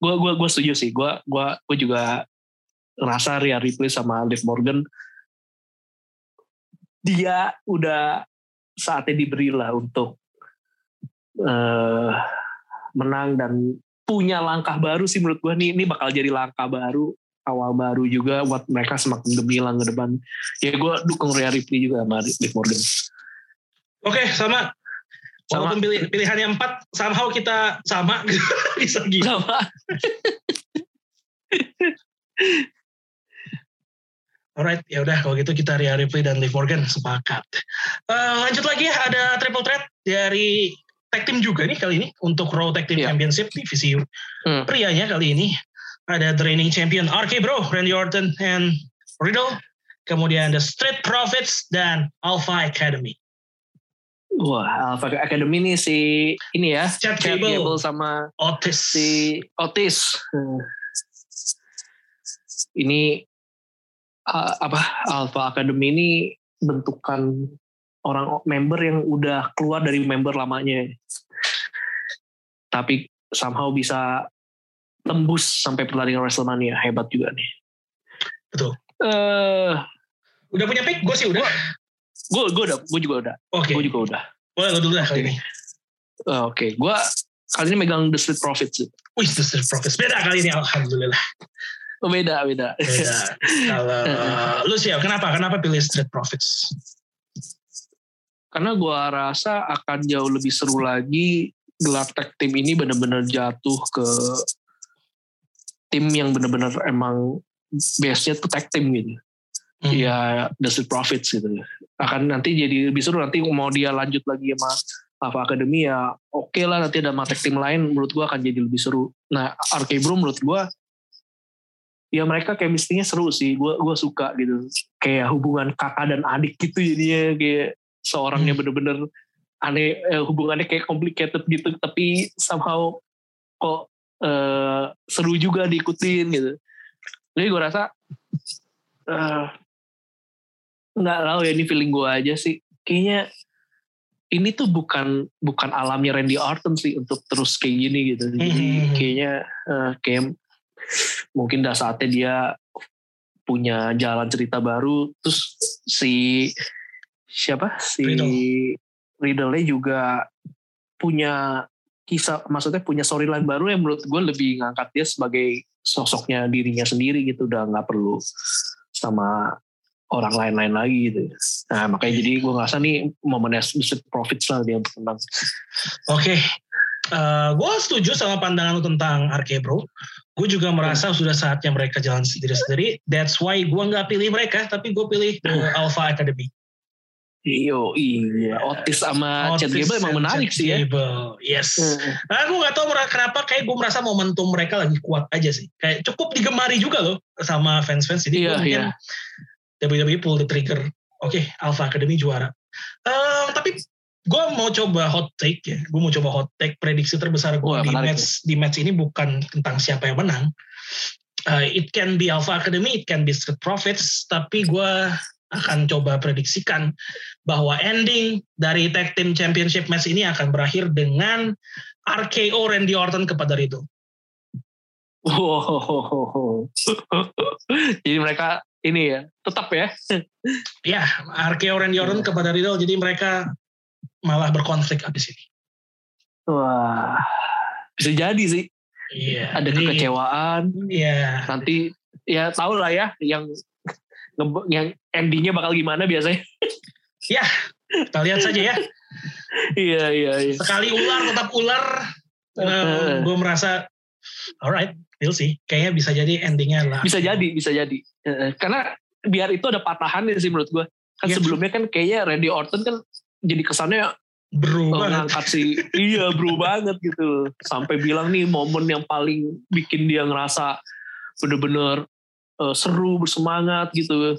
gue gue gue setuju sih. Gue gue gue juga ngerasa Rhea Ripley sama Liv Morgan dia udah saatnya diberi lah untuk eh menang dan punya langkah baru sih menurut gue nih ini bakal jadi langkah baru awal baru juga buat mereka semakin gemilang ke depan ya gue dukung Rhea Ripley juga sama Liv Morgan oke sama Sama. walaupun pilih, pilihannya empat somehow kita sama [LAUGHS] bisa gitu sama [LAUGHS] Alright, ya udah kalau gitu kita Rhea Ripley dan Liv Morgan sepakat. Eh, lanjut lagi ya ada triple threat dari tag team juga nih kali ini untuk Raw Tag Team Iya. Championship divisi Hmm. prianya kali ini ada the reigning champion RK Bro, Randy Orton and Riddle. Kemudian The Street Profits dan Alpha Academy. Wah, Alpha Academy ini si ini ya, Chad Chad Gable, Gable sama Otis. si Otis. Hmm. Ini uh, apa Alpha Academy ini bentukan orang member yang udah keluar dari member lamanya. Tapi somehow bisa tembus sampai pertandingan WrestleMania hebat juga nih. Betul. Eh, Udah punya pick? Gue sih udah. gue gue udah, gue juga udah, Oke, gue juga udah. boleh lo dulu lah kali ini. Eh, Oke, gue kali ini megang The Street Profits. Wih, The Street Profits. Beda kali ini, Alhamdulillah. Oh, beda, beda. Beda. Kalau [LAUGHS] lu siap, kenapa? Kenapa pilih Street Profits? karena gua rasa akan jauh lebih seru lagi gelar tag team ini benar-benar jatuh ke tim yang benar-benar emang base-nya tuh tag team gitu. Hmm. Ya The Street Profits gitu. Akan nanti jadi lebih seru nanti mau dia lanjut lagi sama Alpha Academy ya oke lah nanti ada sama tag team lain menurut gua akan jadi lebih seru. Nah RK Bro menurut gua ya mereka chemistry-nya seru sih. Gua gua suka gitu. Kayak hubungan kakak dan adik gitu jadinya kayak seorangnya Hmm. bener-bener aneh eh, hubungannya kayak complicated gitu tapi somehow kok eh, seru juga diikutin gitu. Jadi gue rasa eh, nggak tahu ya ini feeling gue aja sih. Kayaknya ini tuh bukan bukan alamnya Randy Orton sih untuk terus kayak gini gitu. Jadi Mhm. kayaknya eh, kayak mungkin dah saatnya dia punya jalan cerita baru. Terus si siapa si Riddle. Riddle-nya juga punya kisah, maksudnya punya storyline baru yang menurut gue lebih ngangkat dia sebagai sosoknya dirinya sendiri gitu, udah nggak perlu sama orang lain-lain lagi gitu. Nah makanya jadi gue ngerasa nih momennya Street Profits lah dia untuk menang. Oke, gue setuju sama pandangan lu tentang RK Bro. Gue juga merasa sudah saatnya mereka jalan sendiri-sendiri. That's why gue nggak pilih mereka, tapi gue pilih the Alpha Academy. Iyo, iya. Otis sama Chad Otis Gable emang menarik Chad sih ya. Gable, Yes. Hmm. Nah, gue gak tau kenapa kayak gue merasa momentum mereka lagi kuat aja sih. Kayak cukup digemari juga loh sama fans-fans. Jadi gue mungkin WWE pull the trigger. Oke, Alpha Academy juara. Eh, tapi gue mau coba hot take ya. Gue mau coba hot take prediksi terbesar gue di match di match ini bukan tentang siapa yang menang. uh, it can be Alpha Academy, it can be Street Profits, tapi gue akan coba prediksikan bahwa ending dari tag team championship match ini akan berakhir dengan RKO Randy Orton kepada Riddle. Wow. [LAUGHS] Jadi mereka ini ya, tetap ya. Ya, RKO Randy Orton kepada Riddle, jadi mereka malah berkonflik abis ini. Wah, bisa jadi sih. Iya. Ada jadi- kekecewaan. Iya. Nanti ya tau lah ya yang yang endingnya bakal gimana biasanya. [LAUGHS] Kita lihat saja ya. iya iya iya. Sekali ular tetap ular. Eh. gue merasa, alright, we'll see. Kayaknya bisa jadi endingnya lah. Bisa jadi bisa jadi. Karena biar itu ada patahan sih menurut gue. Kan Iya. sebelumnya kan kayaknya Randy Orton kan jadi kesannya Bro banget. ngangkat si iya bro banget gitu sampai bilang nih momen yang paling bikin dia ngerasa bener-bener eh, seru bersemangat gitu.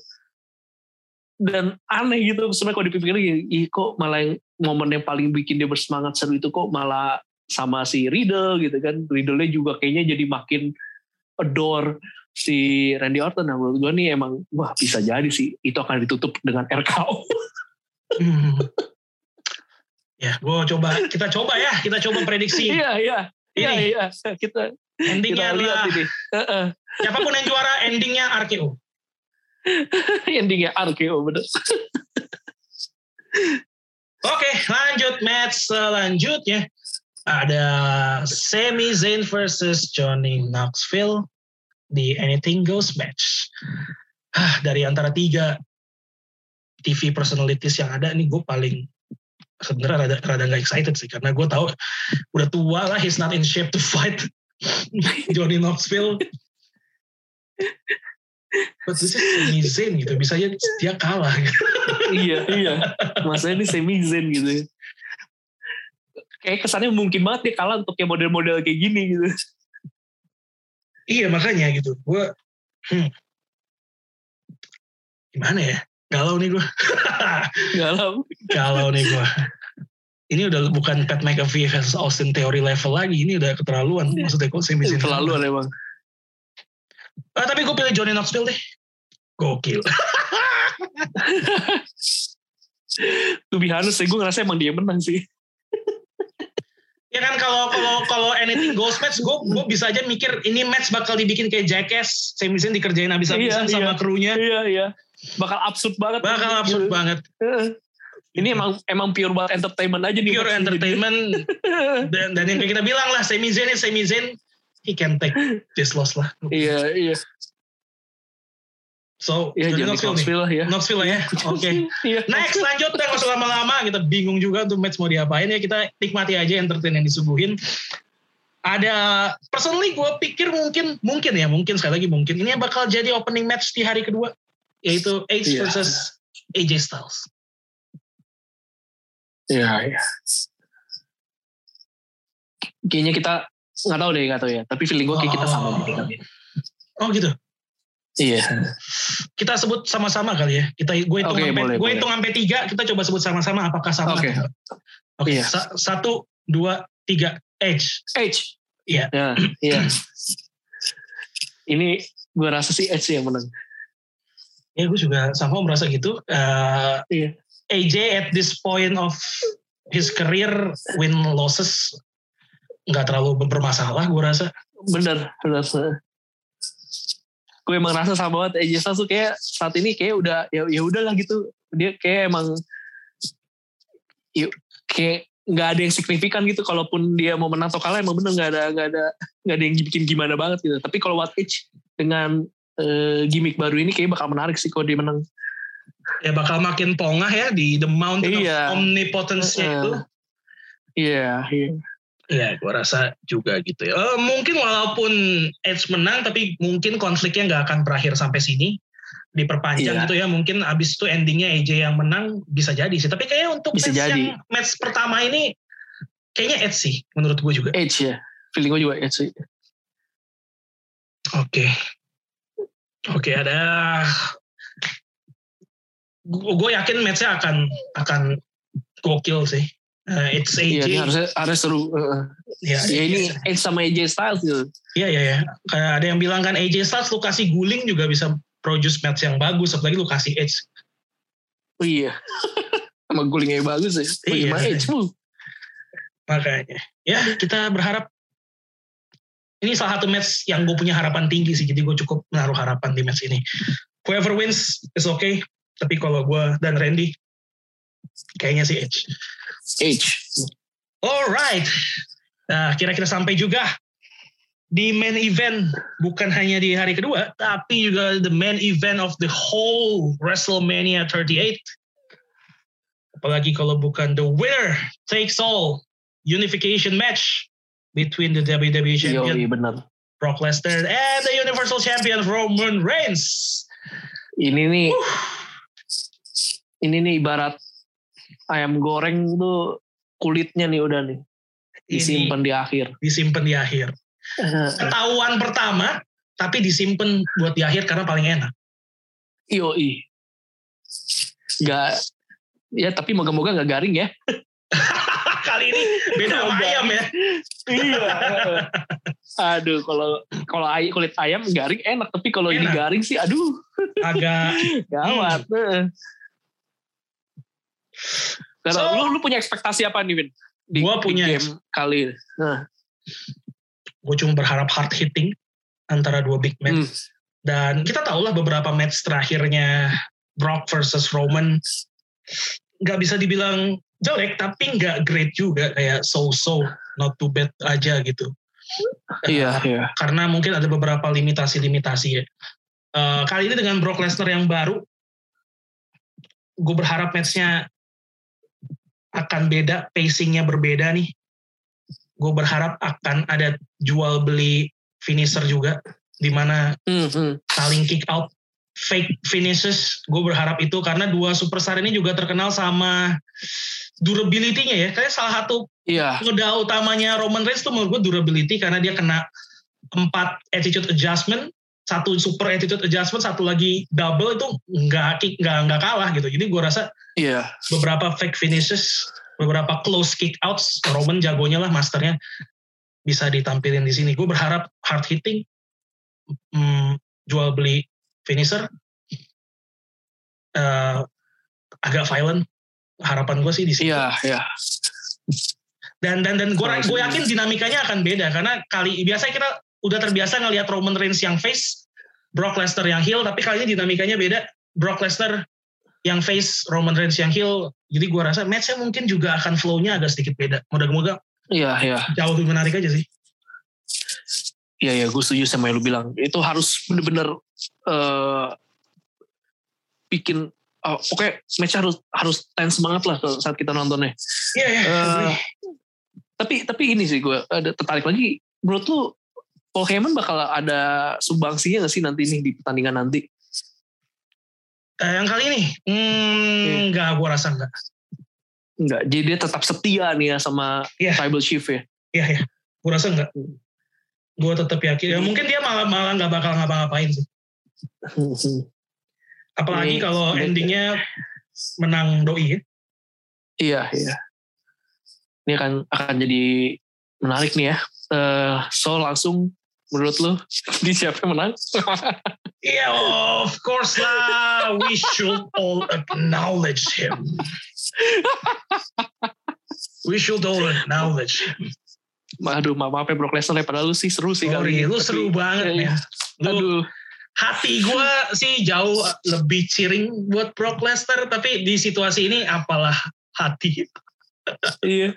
Dan aneh gitu sebenarnya kalau dipikir ih kok malah yang momen yang paling bikin dia bersemangat seru itu kok malah sama si Riddle gitu kan. Riddle-nya juga kayaknya jadi makin adore si Randy Orton. Nah menurut gue nih emang wah bisa jadi sih itu akan ditutup dengan RKO Hmm. Ya, gue coba, kita coba ya, kita coba prediksi. iya iya. Iya iya. Kita endingnya kita lihat ini. Heeh. Siapa pun yang juara, endingnya RKO. [LAUGHS] endingnya RKO bener [LAUGHS] Oke, lanjut match selanjutnya. Ada Sami Zayn versus Johnny Knoxville di Anything Goes match. Ah, dari antara tiga TV personalities yang ada nih gue paling sebenarnya rada rada nggak excited sih karena gue tahu udah tua lah he's not in shape to fight [LAUGHS] Johnny Knoxville. But this is Sami Zayn gitu, bisa aja dia kalah. gitu. iya iya masanya ini semi zen gitu ya. kayak kesannya mungkin banget dia kalah untuk yang model-model kayak gini gitu Iya makanya gitu. Gue hmm, gimana ya? Galau nih gue. galau Galau nih gue. Ini udah bukan Pat McAfee versus Austin Theory level lagi. Ini udah keterlaluan. Maksudnya kok semi Zayn. terlaluan emang Ah, tapi gue pilih Johnny Knoxville deh. Gokil. [LAUGHS] tuh honest sih gue ngerasa emang dia menang sih [LAUGHS] ya kan kalau kalau kalau anything goes match, gue gue bisa aja mikir ini match bakal dibikin kayak Jackass. Sami Zayn dikerjain habis-habisan Iya, sama iya. krunya. iya iya bakal absurd banget Bakal absurd Gitu. banget. Heeh. ini emang emang pure banget entertainment aja nih Pure entertainment. [LAUGHS] dan, dan yang kayak kita bilang lah, Sami Zayn is Sami Zayn. He can take this loss lah. [LAUGHS] iya iya So, Johnny jadi Knoxville nih. Knoxville lah ya Knoxville lah ya. [LAUGHS] Oke. iya Next lanjut nggak usah lama-lama kita bingung juga tuh match mau diapain ya kita nikmati aja entertain yang disuguhin. Ada personally gue pikir mungkin mungkin ya mungkin sekali lagi mungkin ini bakal jadi opening match di hari kedua yaitu Edge Iya. versus AJ Styles. iya iya kayaknya kita nggak tahu deh nggak tahu ya tapi feeling gue kayak kita sama Oh. nih Oh gitu. iya Kita sebut sama-sama kali ya. Kita gue hitung Oke, sampai gue hitung sampai tiga. Kita coba sebut sama-sama apakah sama. Oke. enggak. Oke. Iya. sa- satu, dua, tiga. Edge. Edge. Iya. Ya, iya. Ini gue rasa sih Edge yang menang. Ya gue juga sama merasa gitu. Eh, Iya. AJ at this point of his career win losses nggak terlalu bermasalah gue rasa. Bener, bener. Gue emang rasa sama banget AJ Styles tuh kayak saat ini kayak udah ya ya udahlah gitu. Dia kayak emang yuk kayak nggak ada yang signifikan gitu kalaupun dia mau menang atau kalah emang bener nggak ada nggak ada nggak ada yang bikin gimana banget gitu tapi kalau What Edge dengan eh, gimmick baru ini kayak bakal menarik sih kalau dia menang Ya bakal makin pongah ya di the mountain Iya. of omnipotence Heeh. itu. iya iya Ya gue rasa juga gitu ya. Eh, mungkin walaupun Edge menang tapi mungkin konfliknya nggak akan berakhir sampai sini. Diperpanjang Iya. gitu ya. Mungkin abis itu endingnya AJ yang menang bisa jadi sih. Tapi kayaknya untuk Bisa match jadi. yang match pertama ini kayaknya Edge sih menurut gue juga. Edge ya feeling gue juga Edge sih Oke. Oke, ada gue yakin matchnya akan akan gokil sih. Uh, it's Iya, AJ. ini harusnya harus seru. Heeh. ya, ya ini Edge sama AJ Styles gitu. Iya iya ya. Kayak ada yang bilang kan AJ Styles lu kasih guling juga bisa produce match yang bagus, apalagi lu kasih Edge. Oh iya. [LAUGHS] sama gulingnya yang bagus ya. Iya. Bagaimana Edge bu? Makanya. Ya kita berharap ini salah satu match yang gue punya harapan tinggi sih, jadi gue cukup menaruh harapan di match ini. Whoever wins is okay, tapi kalau gue dan Randy kayaknya sih Edge. Edge. Alright. Nah, kira-kira sampai juga di main event bukan hanya di hari kedua, tapi juga the main event of the whole WrestleMania 38. Apalagi kalau bukan the winner takes all unification match between the WWE champion iya bener. Brock Lesnar and the Universal Champion Roman Reigns. Ini nih, ini nih ibarat ayam goreng tuh kulitnya nih udah nih disimpan di akhir. disimpan di akhir. [LAUGHS] Ketahuan pertama, tapi disimpan buat di akhir karena paling enak. Yoi. Gak, ya tapi moga-moga gak garing ya. [LAUGHS] Kali ini beda sama ayam ya. iya. [LAUGHS] aduh, kalau kalau ay- kulit ayam garing enak, tapi kalau ini garing sih, aduh, Agak gawat. Heeh. Kalau So- lu, lu punya ekspektasi apa nih, Win? Di, Gua di punya game kali. Nah, gue cuma berharap hard hitting antara dua big match. Hmm. Dan kita tahu lah beberapa match terakhirnya Brock versus Roman nggak bisa dibilang jelek tapi nggak great juga kayak so-so not too bad aja gitu. iya, iya. Karena mungkin ada beberapa limitasi-limitasi ya. Eh, kali ini dengan Brock Lesnar yang baru, gue berharap matchnya akan beda, pacingnya berbeda nih. Gue berharap akan ada jual beli finisher juga, di mana Hmm, hmm. saling kick out, fake finishes. Gue berharap itu karena dua superstar ini juga terkenal sama durability-nya ya. Kayak salah satu Iya, modal utamanya Roman Reigns tuh menurut gue durability karena dia kena empat attitude adjustment, satu super attitude adjustment, satu lagi double itu nggak nggak nggak kalah gitu. Jadi gue rasa iya. beberapa fake finishes, beberapa close kick outs, Roman jagonya lah masternya bisa ditampilin di sini. Gue berharap hard hitting, hmm, jual beli finisher, eh, agak violent. Harapan gue sih di sini. Iya, iya. dan dan dan gue gue yakin dinamikanya akan beda karena kali biasa kita udah terbiasa ngelihat Roman Reigns yang face Brock Lesnar yang heel tapi kali ini dinamikanya beda Brock Lesnar yang face Roman Reigns yang heel jadi gue rasa matchnya mungkin juga akan flow-nya agak sedikit beda moga-moga Iya, iya. jauh lebih menarik aja sih Iya, iya. Gue setuju sama yang lu bilang. Itu harus bener-bener eh bikin oh, pokoknya match harus harus tense banget lah saat kita nontonnya. iya ya Eh, tapi tapi ini sih gue ada tertarik lagi. Menurut lu Paul Heyman bakal ada sumbangsinya gak sih nanti nih di pertandingan nanti? Eh, yang kali ini hmm, nggak gue rasa nggak Enggak, jadi dia tetap setia nih ya sama Iya. tribal chief ya. iya ya gue rasa nggak gue tetap yakin ya mungkin dia malah malah nggak bakal ngapa-ngapain sih [LAUGHS] apalagi kalau endingnya menang doi ya Iya, iya. Ini akan akan jadi menarik nih ya. Eh, so langsung menurut lu [LAUGHS] di siapa yang menang? [LAUGHS] Yeah, of course lah. We should all acknowledge him. We should all acknowledge him. Aduh, maaf maaf ya Brock Lesnar ya. Padahal lu sih seru sih kali Sorry, ini. lu Tapi- seru banget ya. Lu, Aduh, hati gue sih jauh lebih cheering buat Brock Lesnar, tapi di situasi ini apalah hati. Iya.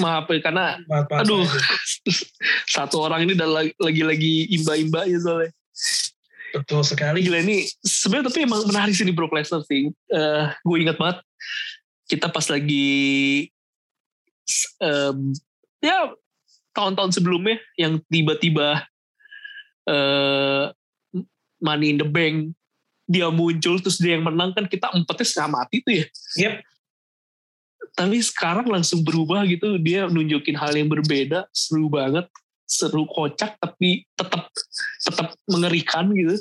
Maaf ya, karena Maaf-maaf Aduh. aja. [LAUGHS] satu orang ini udah lagi- lagi-lagi imba-imba ya soalnya. Betul sekali. Gila ini sebenarnya tapi emang menarik sih di Brock Lesnar sih. Eh, gue ingat banget kita pas lagi em, ya tahun-tahun sebelumnya yang tiba-tiba eh Money in the Bank dia muncul terus dia yang menang kan kita empatnya setengah mati tuh ya. Yep. Tapi sekarang langsung berubah gitu. Dia nunjukin hal yang berbeda seru banget. Seru kocak tapi tetap tetap mengerikan gitu.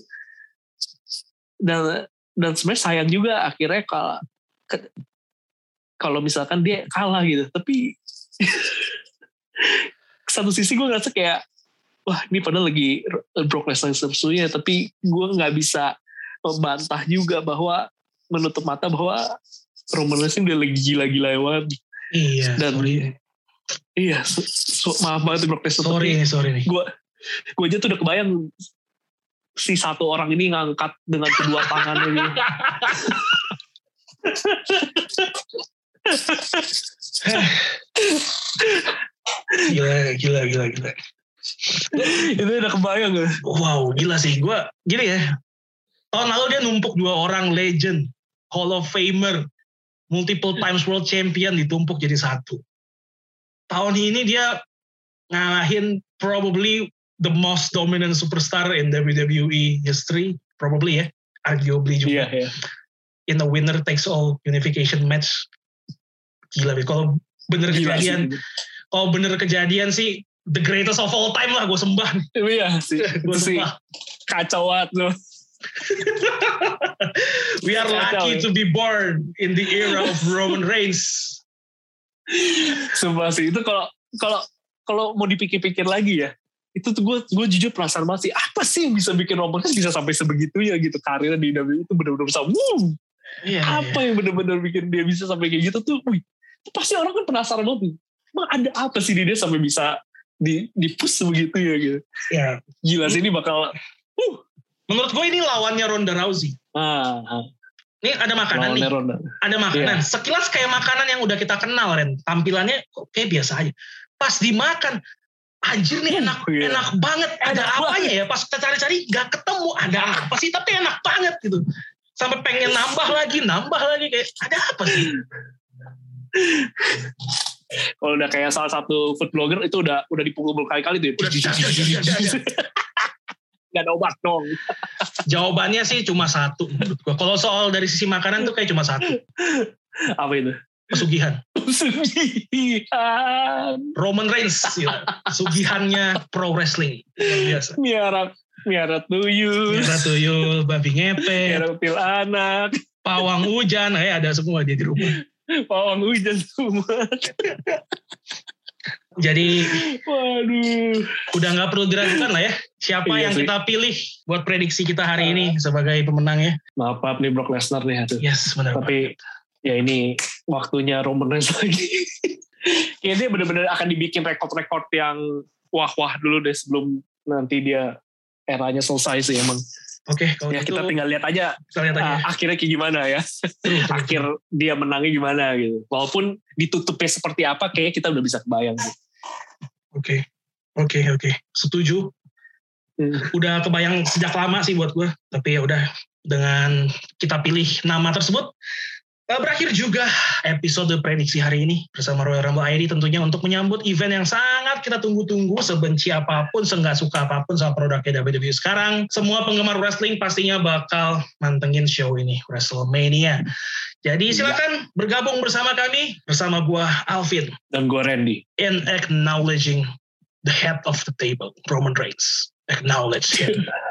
Dan dan sebenarnya sayang juga akhirnya kalau kalau misalkan dia kalah gitu. Tapi [LAUGHS] satu sisi gue ngerasa kayak wah ini padahal lagi Brock Lesnar sesuanya tapi gue nggak bisa membantah juga bahwa menutup mata bahwa Roman Reigns udah lagi gila-gila banget Iya, Dan- sorry. iya so, so- maaf banget Brock Lesnar Sorry nih, sorry nih. gue gue aja tuh udah kebayang si satu orang ini ngangkat dengan kedua tangannya gitu. Gila, gila, gila, gila. itu udah kebayang gak? Wow, gila sih. Gue gini ya. Tahun lalu dia numpuk dua orang legend, Hall of Famer, multiple times world champion ditumpuk jadi satu. Tahun ini dia ngalahin probably the most dominant superstar in WWE history, probably ya, arguably juga Iya, iya. in a winner takes all unification match. Gila, kalau bener Gila kejadian, kalau bener kejadian sih the greatest of all time lah, gue sembah. Iya sih. [LAUGHS] Gue sembah. kacau banget tuh. [LAUGHS] We are lucky ya. to be born in the era of Roman Reigns. Sumpah sih itu kalau kalau kalau mau dipikir-pikir lagi ya itu tuh gue gue jujur penasaran banget sih apa sih yang bisa bikin Roman Reigns bisa sampai sebegitunya gitu karirnya di WWE itu benar-benar bisa wuh, Iya, apa yang benar-benar bikin dia bisa sampai kayak gitu tuh wih, itu pasti orang kan penasaran banget emang ada apa sih di dia sampai bisa di di push begitu ya gitu iya. gila sih ini bakal Menurut gue ini lawannya Ronda Rousey. ah, ah Ini ada makanan nih, lawannya Ronda. ada makanan. Iya. Sekilas kayak makanan yang udah kita kenal, Ren. Tampilannya kok kayak biasa aja. Pas dimakan, anjir nih enak, Iya. enak banget. Ada Enak apanya ya? Pas kita cari-cari nggak ketemu ada apa sih? Tapi enak banget gitu. Sampai pengen nambah lagi, nambah lagi kayak ada apa sih? kalau udah kayak salah satu food blogger itu udah udah dipukul berkali-kali tuh ya. Udah, jar, jar, jar, jar, jar. Gak ada obat dong. Jawabannya sih cuma satu menurut gua. Kalau soal dari sisi makanan tuh kayak cuma satu, Apa itu? pesugihan. Sugihan. Roman Reigns, ya. sugihannya pro wrestling. Biasa. Miara miara tuyul. Miara tuyul, babi ngepet, Miara pil anak. pawang hujan, eh ada semua dia di rumah. Pawang hujan semua. Jadi Waduh. udah nggak perlu diragukan lah ya. Siapa Iya yang sih. kita pilih buat prediksi kita hari ini sebagai pemenangnya? Maaf, maaf nih Brock Lesnar nih. Aduh. Yes, benar. Tapi ya ini waktunya Roman Reigns [LAUGHS] lagi. Kayaknya dia benar-benar akan dibikin rekod-rekod yang wah-wah dulu deh sebelum nanti dia eranya selesai sih emang. Oke, kalau Ya gitu kita tinggal lihat aja kita lihat aja. ah, akhirnya kayak gimana ya. Seru. [LAUGHS] Akhir dia menangnya gimana gitu. Walaupun ditutupnya seperti apa kayaknya kita udah bisa kebayang. Gitu. Oke, oke, oke. Setuju. Hmm. Udah kebayang sejak lama sih buat gue. Tapi ya udah dengan kita pilih nama tersebut. Eh, Berakhir juga episode prediksi hari ini bersama Royal Rumble ID tentunya untuk menyambut event yang sangat kita tunggu-tunggu sebenci apa pun, seenggak suka apa pun sama produknya WWE sekarang. Semua penggemar wrestling pastinya bakal mantengin show ini, WrestleMania. Jadi silakan bergabung bersama kami, bersama gua Alvin Dan gue Randy. in acknowledging the head of the table, Roman Reigns. Acknowledge him. [LAUGHS]